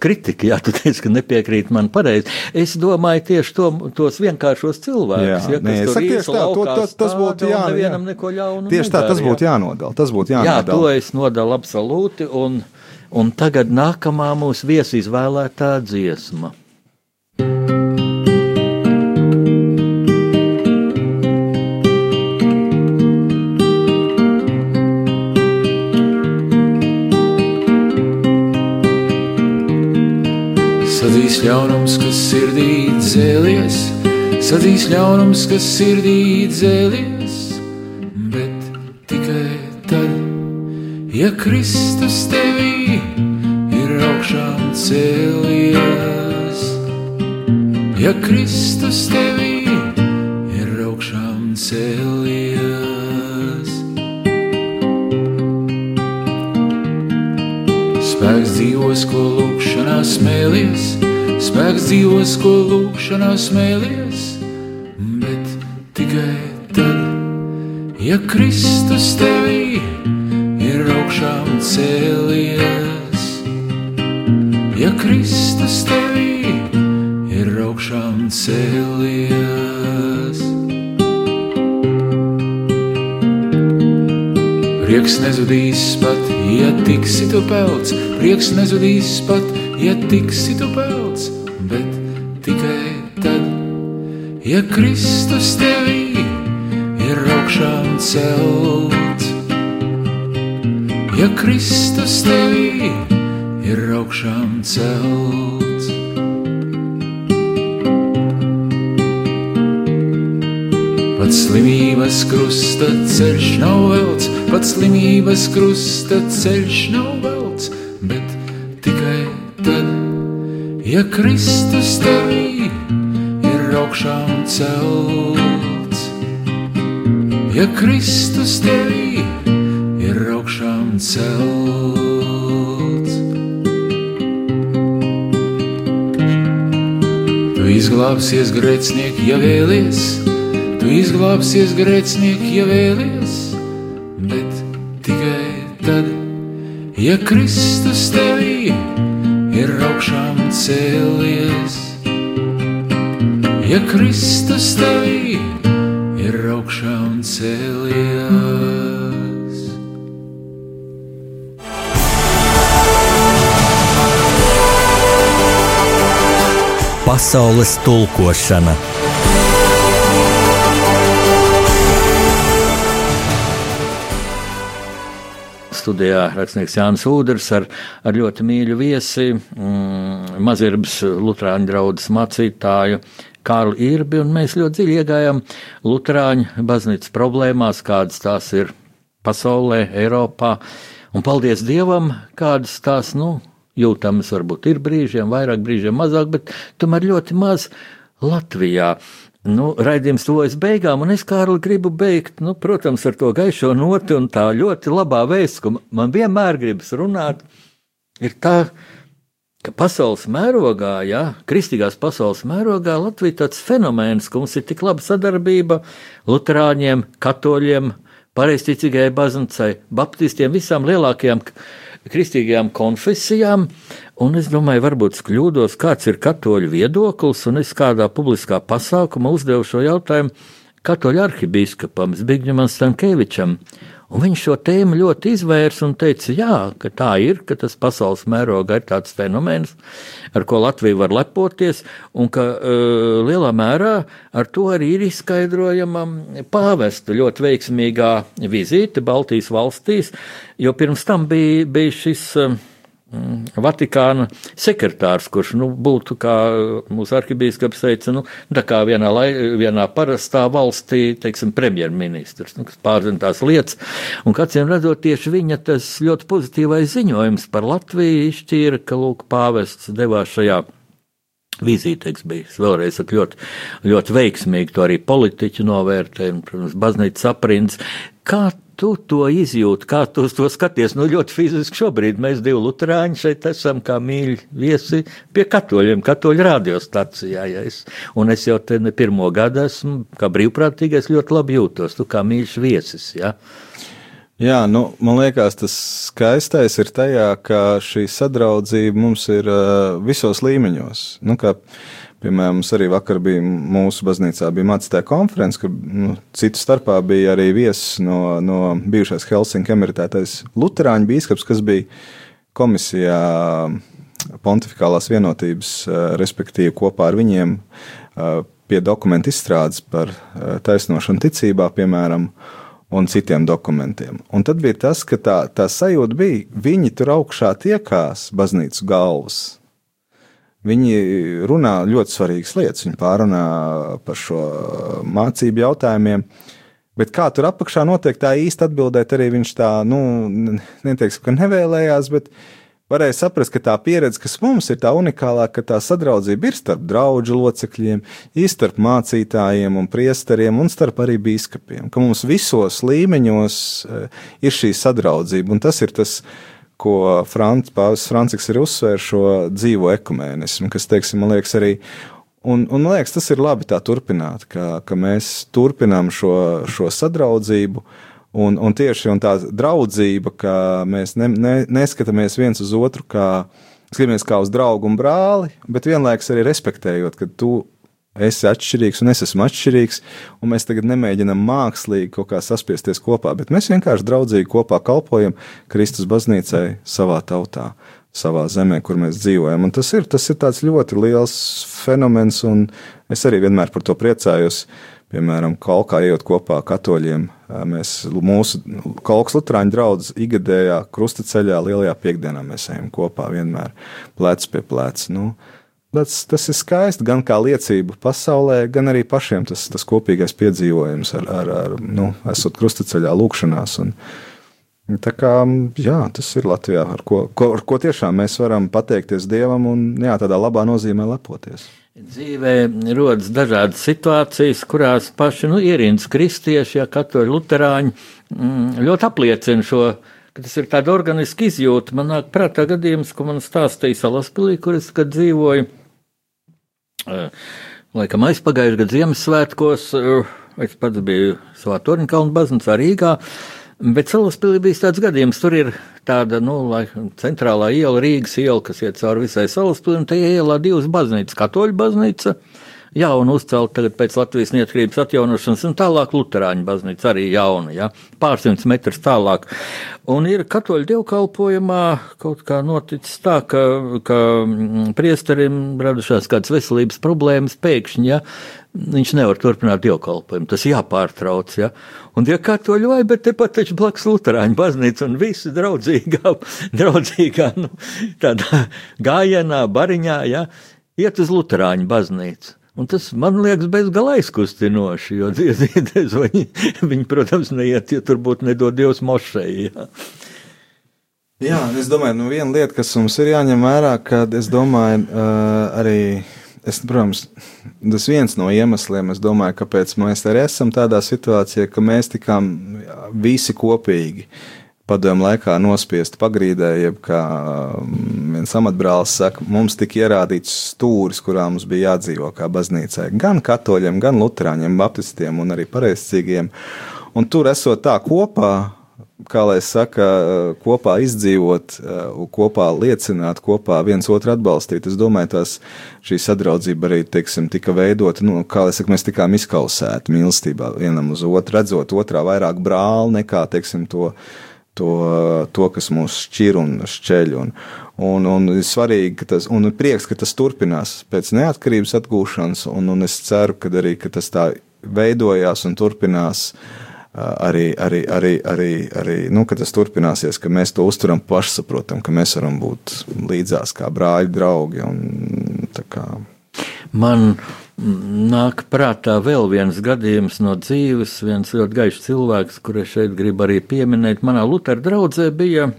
kritika, jā, tu teici, ka nepiekrīt man pareizi. Es domāju tieši to, tos vienkāršos cilvēkus, jā, ja, nē, tur tieši tā, to, tas, tas būtu jā, nevienam neko ļaunu. Tieši nedara, tā, tas būtu jānodala, tas būtu jānodala. Jā, to es nodalu absolūti, un, un tagad nākamā mūsu viesi izvēlētā dziesma. Ļaunums, kas sirdī dzēlies, sadzīs ļaunums, kas sirdī dzēlies, bet tikai tad, ja Kristus tevī ir augšām cēlies, ja Kristus tevī ir augšām cēlies. Spēks dzīvos, ko lūkšanā smēlies, Spēks dzīvos, ko lūkšanā smēlies, bet tikai tad, ja Kristus tevī ir augšām cēlies. Ja Kristus tevī ir augšām cēlies. Prieks nezudīs pat, ja tiksi tu pelts, prieks nezudīs pat, ja tiksi tu pelts, ja Kristus tevī ir augšām celts. Ja Kristus tevī ir augšām celts. Pat slimības krusta ceļš nav velts, pat slimības krusta ceļš nav velts, bet Ja Kristus tevī ja Kristus tevī ir augšām celts, tu izglābsies grēcinieki, ja vēlies, tu izglābsies grēcinieki, ja vēlies, bet tikai tad, ja Kristus tevī ir augšām cēlies. Ja Kristus tevī Pasaules tulkošana studijā rakstnieks Jānis Udrs ar, ar ļoti mīļu viesi, mm, Mazirbas Lutāņu draugas mācītāju. Kārlu Irbi, mēs ļoti dziļi iegājām Lutāņu baznīcas problēmās, kādas tās ir pasaulē, Eiropā. Un paldies Dievam, kādas tās, nu, jūtamas varbūt ir brīžiem, vairāk brīžiem mazāk, bet tomēr ļoti maz Latvijā. Nu, raidījums tuvojas beigām, un es, Kārli, gribu beigt, nu, protams, ar to gaišo noti un tā ļoti labā vēsts, ko man vienmēr gribas runāt, ir tā, ka pasaules mērogā, jā, kristīgās pasaules mērogā Latvija tāds fenomens, ka mums ir tik laba sadarbība luterāņiem, katoļiem, pareizticīgajai baznīcai, baptistiem, visām lielākajām kristīgajām konfesijām, un es domāju, varbūt es kļūdos, kāds ir katoļu viedoklis, un es kādā publiskā pasākumā uzdevu šo jautājumu katoļu arhibīskapam Zbigņam Stankēvičam. Un viņš šo tēmu ļoti izvērsa un teica, jā, ka tā ir, ka tas pasaules mērogā ir tāds fenomens, ar ko Latvija var lepoties, un ka uh, lielā mērā ar to arī ir izskaidrojama pāvesta ļoti veiksmīgā vizīte Baltijas valstīs, jo pirms tam bija, bija šis. Uh, Vatikāna sekretārs, kurš nu, būtu, kā mūsu arhibīskaps teica, nu, tā kā vienā, lai, vienā parastā valstī, teiksim, premjerministrs, nu, kas pārzina tās lietas. Un kādsiem redzot, tieši viņa tas ļoti pozitīvais ziņojums par Latviju izšķīra, ka, lūk, pāvests devās šajā vizītēs bija. Vēlreiz ļoti, ļoti veiksmīgi to arī politiķi novērtēja, un, protams, baznīcas aprindas. Kā tu to izjūti, kā tu to skaties? Nu, ļoti fiziski šobrīd mēs divi luterāņi šeit esam kā mīļi viesi pie katoļiem, katoļu radiostacijā. Ja es, un es jau te ne pirmo gadu esmu, kā brīvprātīgais, ļoti labi jūtos. Tu kā mīļš viesis. Ja? Jā, nu, man liekas, tas skaistais ir tajā, ka šī sadraudzība mums ir uh, visos līmeņos. Nu, kā, piemēram, mums arī vakar bija mūsu baznīcā bija mācītāja konference, kur nu, citu starpā bija arī viesis no, no bijušās Helsinku emeritētais Lutāņu bīskaps, kas bija komisijā pontificālās vienotības, uh, respektīvi kopā ar viņiem uh, pie dokumentu izstrādes par uh, taisnošanu ticībā, piemēram un citiem dokumentiem. Un tad bija tas, ka tā, tā sajūta bija, viņi tur augšā tiekās baznīcas galvas. Viņi runā ļoti svarīgas lietas, viņi pārunā par šo mācību jautājumiem. Bet kā tur apakšā notiek, tā īsti atbildēt arī viņš tā, nu, neteiksim, ka nevēlējās, bet varēja saprast, ka tā pieredze, kas mums ir tā unikālā, ka tā sadraudzība ir starp draugu locekļiem, ir starp mācītājiem un priesteriem un starp arī biskupiem. Ka mums visos līmeņos eh, ir šī sadraudzība, un tas ir tas, ko Frants, Pāvils Franciks ir uzsvērs šo dzīvo ekumēnismu, kas, teiksim, man liekas, arī Un, un man liekas, tas ir labi tā turpināt, ka, ka mēs turpinām šo, šo sadraudzību, Un, un tieši un tā draudzība, ka mēs ne, ne, neskatāmies viens uz otru kā, skatāmies kā uz draugu un brāli, bet vienlaikus arī respektējot, ka tu esi atšķirīgs un es esmu atšķirīgs, un mēs tagad nemēģinām mākslīgi kaut kā saspiesties kopā, bet mēs vienkārši draudzīgi kopā kalpojam Kristus baznīcai savā tautā, savā zemē, kur mēs dzīvojam. Un tas ir, tas ir tāds ļoti liels fenomens, un es arī vienmēr par to priecājos. Piemēram, Kalkā ejot kopā katoļiem, mēs mūsu Kalkas Lutāņu draugs ikgadējā krustaceļā lielajā piekdienā mēs ejam kopā vienmēr plec pie pleca. Nu, tas, tas ir skaisti gan kā liecība pasaulē, gan arī pašiem tas, tas kopīgais piedzīvojums ar, ar, ar nu, esot krustaceļā lūkšanās. Un, Tā kā, jā, tas ir Latvijā, ar ko, ko, ar ko tiešām mēs varam pateikties Dievam un jā, tādā labā nozīmē lepoties. Dzīvē rodas dažādas situācijas, kurās paši nu, ierīnas kristieši, ja katoļi luterāņi mm, ļoti apliecina šo, ka tas ir tāda organiska izjūta. Man nāk prātā gadījums, ko man stāstīja Salaspilī, kur es dzīvoju. Eh, laikam aizpagājušajā gadā Ziemassvētkos, eh, es pats biju savā Torņkalnu baznīcā Rīgā, bet Salaspilī bija tāds gadījums, tur ir tāda nu, centrālā iela, Rīgas iela, kas iet cauri visai Salaspilsam. Tajā ielā divas baznīcas - Katoļu baznīca jauna uzcelta tagad pēc Latvijas neatkarības atjaunošanas, un tālāk Lutāņu baznīca arī jauna, ja, pārsimts metrus tālāk. Un ir katoļu dievkalpojumā kaut kā noticis tā, ka, ka mm, priesterim radušās kādas veselības problēmas pēkšņi, ja, viņš nevar turpināt dievkalpojumu, tas jāpārtrauc, ja. Un tie katoļi vai, bet tepat taču blakus Lutāņu baznīca un visi draudzīgā, draudzīgā, nu, tādā gājienā, bariņā, ja, iet uz Lutāņu baznīcu. Un tas man liekas bezgalīgi aizkustinoši, jo dziedāties, viņi, viņi, protams, neiet, ja tur būtu nedod Dievs mošai. Ja. Jā, es domāju, nu viena lieta, kas mums ir jāņem vērā, kad es domāju, uh, arī, es, protams, tas viens no iemesliem, es domāju, kāpēc mēs arī esam tādā situācijā, ka mēs tikām visi kopīgi. Uh, padomu laikā nospiest pagrīdē, jeb kā um, viens amatbrālis saka, mums tika ierādīts stūris, kurā mums bija jādzīvo kā baznīcai. Gan katoļiem, gan luterāņiem, baptistiem un arī pareizcīgiem. Un tur esot tā kopā, kā lai saka, kopā izdzīvot, kopā liecināt, kopā viens otru atbalstīt. Es domāju, tās šī sadraudzība arī, teiksim, tika veidota, nu, kā lai saka, mēs tikām izkausēti mīlestībā vienam uz otru, redzot otrā vairāk brāli nekā, teiksim, to to, to kas mūs šķir un šķeļ. Un, un, un ir svarīgi, ka tas, un prieks, ka tas turpinās pēc neatkarības atgūšanas, un, un es ceru, ka arī ka tas tā veidojās un turpinās. Arī, arī, arī, arī, arī nu, tas turpināsies, ka mēs to uztveram pašsaprotam, ka mēs varam būt līdzās kā brāļi, draugi. Un, kā. Man Nāk prātā vēl viens gadījums no dzīves, viens ļoti gaišs cilvēks, kurš šeit grib arī pieminēt. Manā Lutera draudzē bija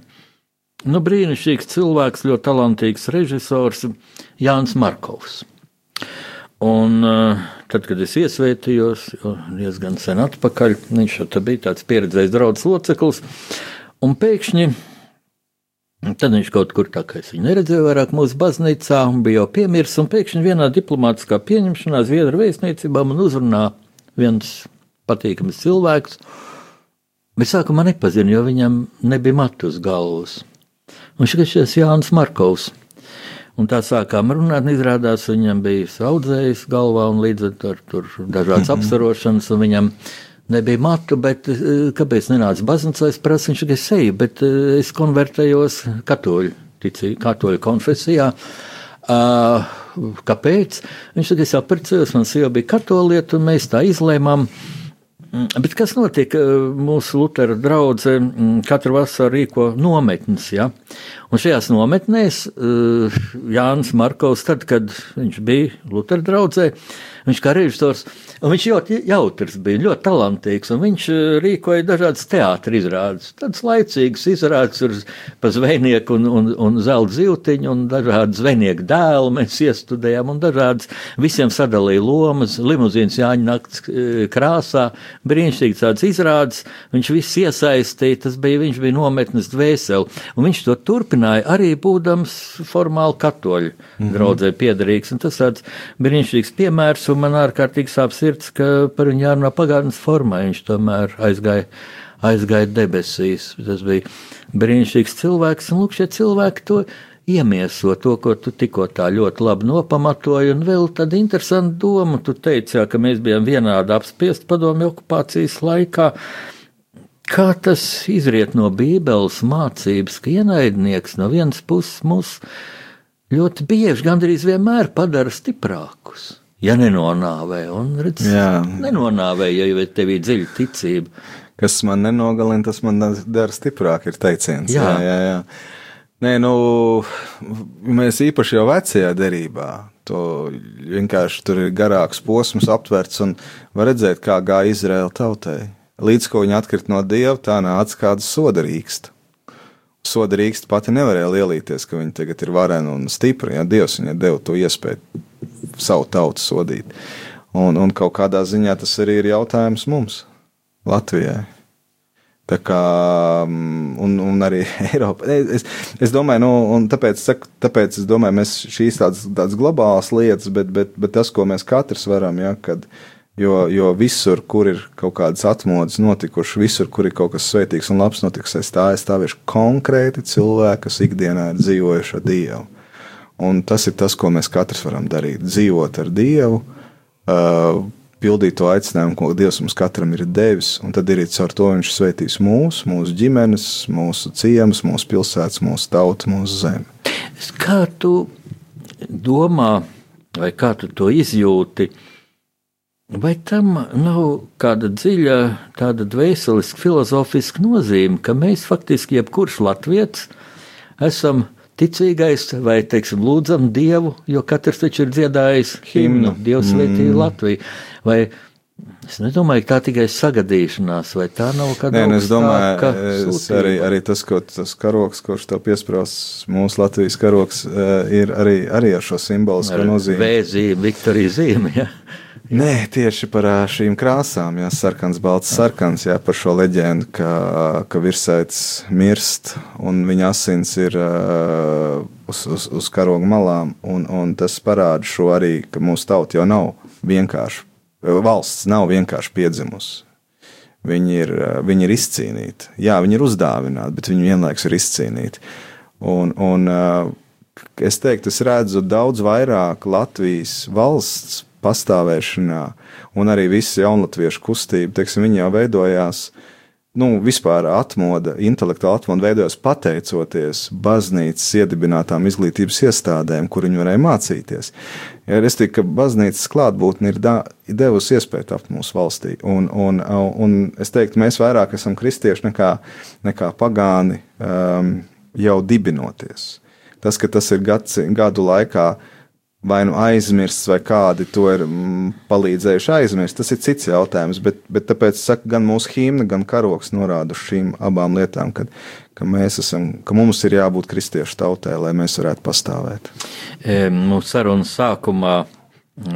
nu, brīnišķīgs cilvēks, ļoti talantīgs režisors Jānis Markovs. Un, uh, tad, kad es iesvētījos, diezgan sen atpakaļ, viņš bija tāds pieredzējis draugs loceklis, un pēkšņi Tad viņš kaut kur tā kā es viņu neredzēju vairāk mūsu baznīcā, un bija jau piemirsis, un pēkšņi vienā diplomātiskā pieņemšanā Zviedru vēstniecībā man uzrunā viens patīkams cilvēks, bet sākumā nepazinu, jo viņam nebija matu uz galvas. Un šis ir Jānis Markovs. Un tā sākām runāt, un izrādās, viņam bija audzējis galvā un līdz ar to dažādas apsarošanas, un viņam nebija matu, bet eh, kāpēc nenāca baznīcā? Es prasu, viņš tikai seju, bet eh, es konvertējos katoļu, ticī, katoļu konfesijā. Uh, kāpēc? Viņš tikai sapratījās, man sieva bija katolieta, un mēs tā izlēmām. Mm, bet kas notiek? Mūsu Lutera draudzē mm, katru vasaru rīko nometnes. Ja? Un šajās nometnēs Jānis Markovs, tad, kad viņš bija Lutera draudzē, viņš kā režisors Viņš ļoti jautrs bija, ļoti talantīgs, un viņš eh, rīkoja dažādas teātris izrādes. Tādas laicīgas izrādes ar zvejnieku un, un, un zelta zīltiņu, un dažādas zvejnieku dēlu mēs iestudējām, un dažādas visiem sadalīja lomas, limuzīnas Jāņa nakts eh, krāsā, brīnišķīgi tādas izrādes, viņš viss iesaistīja, tas bija, viņš bija nometnes dvēseli, un viņš to turpināja arī būdams formāli katoļu mm -hmm. draudzē piedarīgs, un tas tāds brīnišķīgs piemērs, un man ārkārtīgi sāp sirds ka par viņu jārunā pagātnes formā. Viņš tomēr aizgāja, aizgāja debesīs. Tas bija brīnišķīgs cilvēks, un lūk, šie cilvēki to iemieso to, ko tu tikko tā ļoti labi nopamatoji, un vēl tāda interesanta doma. Tu teici, jā, ka mēs bijām vienādi apspiesti padomju okupācijas laikā. Kā tas izriet no Bībeles mācības, ka ienaidnieks no vienas puses mūs ļoti bieži, gandrīz vienmēr padara stiprākus? Ja nenonāvē. Un, redz, Jā. nenonāvē, ja tev ir dziļa ticība. Kas man nenogalina, tas man dara stiprāk, ir teiciens. Jā, jā, jā. jā. Nē, nu, mēs īpaši jau vecajā derībā. To vienkārši tur ir garāks posms aptverts un var redzēt, kā gāja Izraēla tautai. Līdz ko viņi atkrita no dieva, tā nāca kāda soda rīksta. Soda rīksta pati nevarēja lielīties, ka viņa tagad ir varena un stipra. Ja Dievs viņai deva to iespēju savu tautu sodīt. Un, un kaut kādā ziņā tas arī ir jautājums mums, Latvijai. Tā kā, mm, un, un arī Eiropa. Es, es domāju, nu, tāpēc, tāpēc es domāju, mēs šīs tādas, tādas globālas lietas, bet, bet, bet tas, ko mēs katrs varam, ja, kad, jo, jo visur, kur ir kaut kādas atmodas notikušas, visur, kur ir kaut kas svētīgs un labs notiks, es tā aizstāvēšu konkrēti cilvēki, kas ikdienā ir dzīvojuši ar Dievu. Un tas ir tas, ko mēs katrs varam darīt. Dzīvot ar Dievu, uh, pildīt to aicinājumu, ko Dievs mums katram ir devis, un tad arī caur to Viņš svētīs mūsu, mūsu ģimenes, mūsu ciemus, mūsu pilsētas, mūsu tautu, mūsu zemi. Kā tu domā, vai kā tu to izjūti? Vai tam nav kāda dziļa, tāda dvēseliska, filozofiska nozīme, ka mēs faktiski, jebkurš latviečs, esam ticīgais vai, teiksim, lūdzam Dievu, jo katrs taču ir dziedājis himnu, Dievs svētī mm. Latviju. Vai es nedomāju, ka tā tikai sagadīšanās, vai tā nav kāda Nē, nu, es domāju, es arī, arī tas, ko tas karoks, kurš tev piesprāst, mūsu Latvijas karoks, eh, ir arī, arī ar šo simbolisko nozīmi. Vēzīme, Viktorija zīme, ja. Nē, tieši par šīm krāsām, jā, sarkans, balts, sarkans, jā, par šo leģendu, ka, ka virsēts mirst un viņa asins ir uh, uz, uz, uz karoga malām, un, un tas parāda šo arī, ka mūsu tauta jau nav vienkārši, valsts nav vienkārši piedzimusi. Viņi ir, viņi ir izcīnīti. Jā, viņi ir uzdāvināti, bet viņi vienlaikus ir izcīnīti. Un, un, uh, es teiktu, es redzu daudz vairāk Latvijas valsts pastāvēšanā, un arī visa jaunatviešu kustība, teiksim, viņi jau veidojās. Nu, vispār atmoda, intelektuāla atmoda veidojās pateicoties baznīcas iedibinātām izglītības iestādēm, kur viņi varēja mācīties. Ja, es tikai, ka baznīcas klātbūtne ir, da, ir devusi iespēju tapt mūsu valstī, un, un, un es teiktu, mēs vairāk esam kristieši nekā, nekā pagāni um, jau dibinoties. Tas, ka tas ir gads, gadu laikā uh, vai nu aizmirsts, vai kādi to ir mm, palīdzējuši aizmirst. Tas ir cits jautājums, bet, bet tāpēc saku, gan mūsu himna, gan karoks norāda uz šīm abām lietām, kad, ka esam, ka mums ir jābūt kristiešu tautai, lai mēs varētu pastāvēt. E, mūsu sarunas sākumā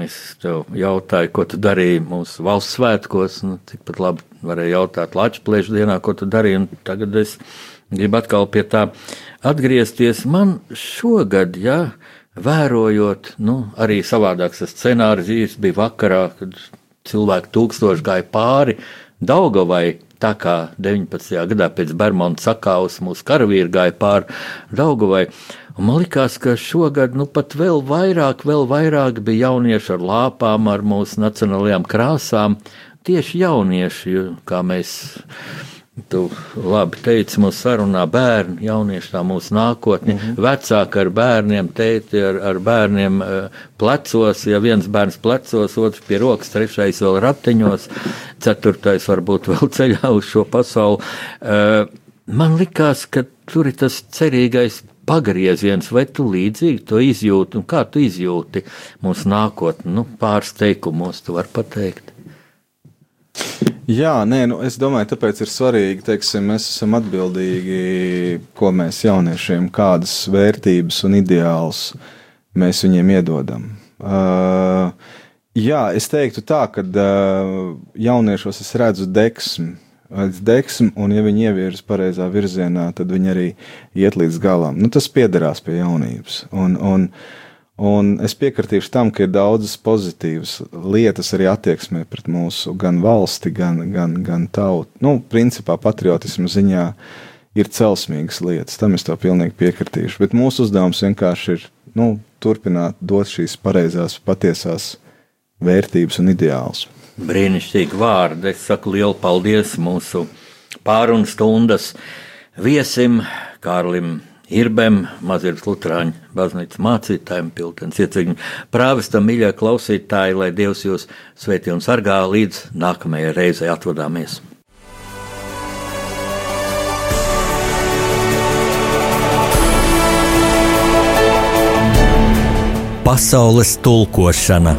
es tev jautāju, ko tu darīji mūsu valsts svētkos, nu, tikpat labi varēja jautāt Latvijas dienā, ko tu darīji, tagad es gribu atkal pie tā atgriezties. Man šogad, ja, vērojot, nu, arī savādāks scenārijs bija vakarā, kad cilvēki tūkstoši gāja pāri Daugavai. Tā kā 19. gadā pēc Bermuda sakāves mūsu karavīri gāja pāri Daugavai. Un man liekas, ka šogad nu, pat vēl vairāk, vēl vairāk bija jaunieši ar lāpām, ar mūsu nacionālajām krāsām. Tieši jaunieši, kā mēs Tu labi teici, mūsu sarunā bērni, jaunieši tā mūsu nākotne, mm -hmm. vecāki ar bērniem, teiti ar, ar bērniem uh, plecos, ja viens bērns plecos, otrs pie rokas, trešais vēl ratiņos, ceturtais varbūt vēl ceļā uz šo pasauli. Uh, man likās, ka tur ir tas cerīgais pagrieziens, vai tu līdzīgi to izjūti, un kā tu izjūti mūsu nākotni, nu, pāris teikumos tu vari pateikt. Jā, nē, nu, es domāju, tāpēc ir svarīgi, teiksim, mēs esam atbildīgi, ko mēs jauniešiem, kādas vērtības un ideālus mēs viņiem iedodam. Uh, jā, es teiktu tā, ka uh, jauniešos es redzu deksmi, deksmi, un ja viņi ievirzas pareizā virzienā, tad viņi arī iet līdz galam. Nu, tas piederās pie jaunības. Un, un, uh, Un es piekritīšu tam, ka ir daudzas pozitīvas lietas arī attieksmē pret mūsu gan valsti, gan, gan, gan tautu. Nu, principā patriotismu ziņā ir celsmīgas lietas, tam es to pilnīgi piekritīšu. Bet mūsu uzdevums vienkārši ir nu, turpināt dot šīs pareizās, patiesās vērtības un ideālus. Brīnišķīgi vārdi. Es saku lielu paldies mūsu pārunu stundas viesim Kārlim Irbem, Mazības Lutāņu baznīcas mācītājiem, Piltens ieceļņu prāvestam, mīļie klausītāji, lai Dievs jūs svētī un sargā līdz nākamajai reizei atvadāmies. Pasaules tulkošana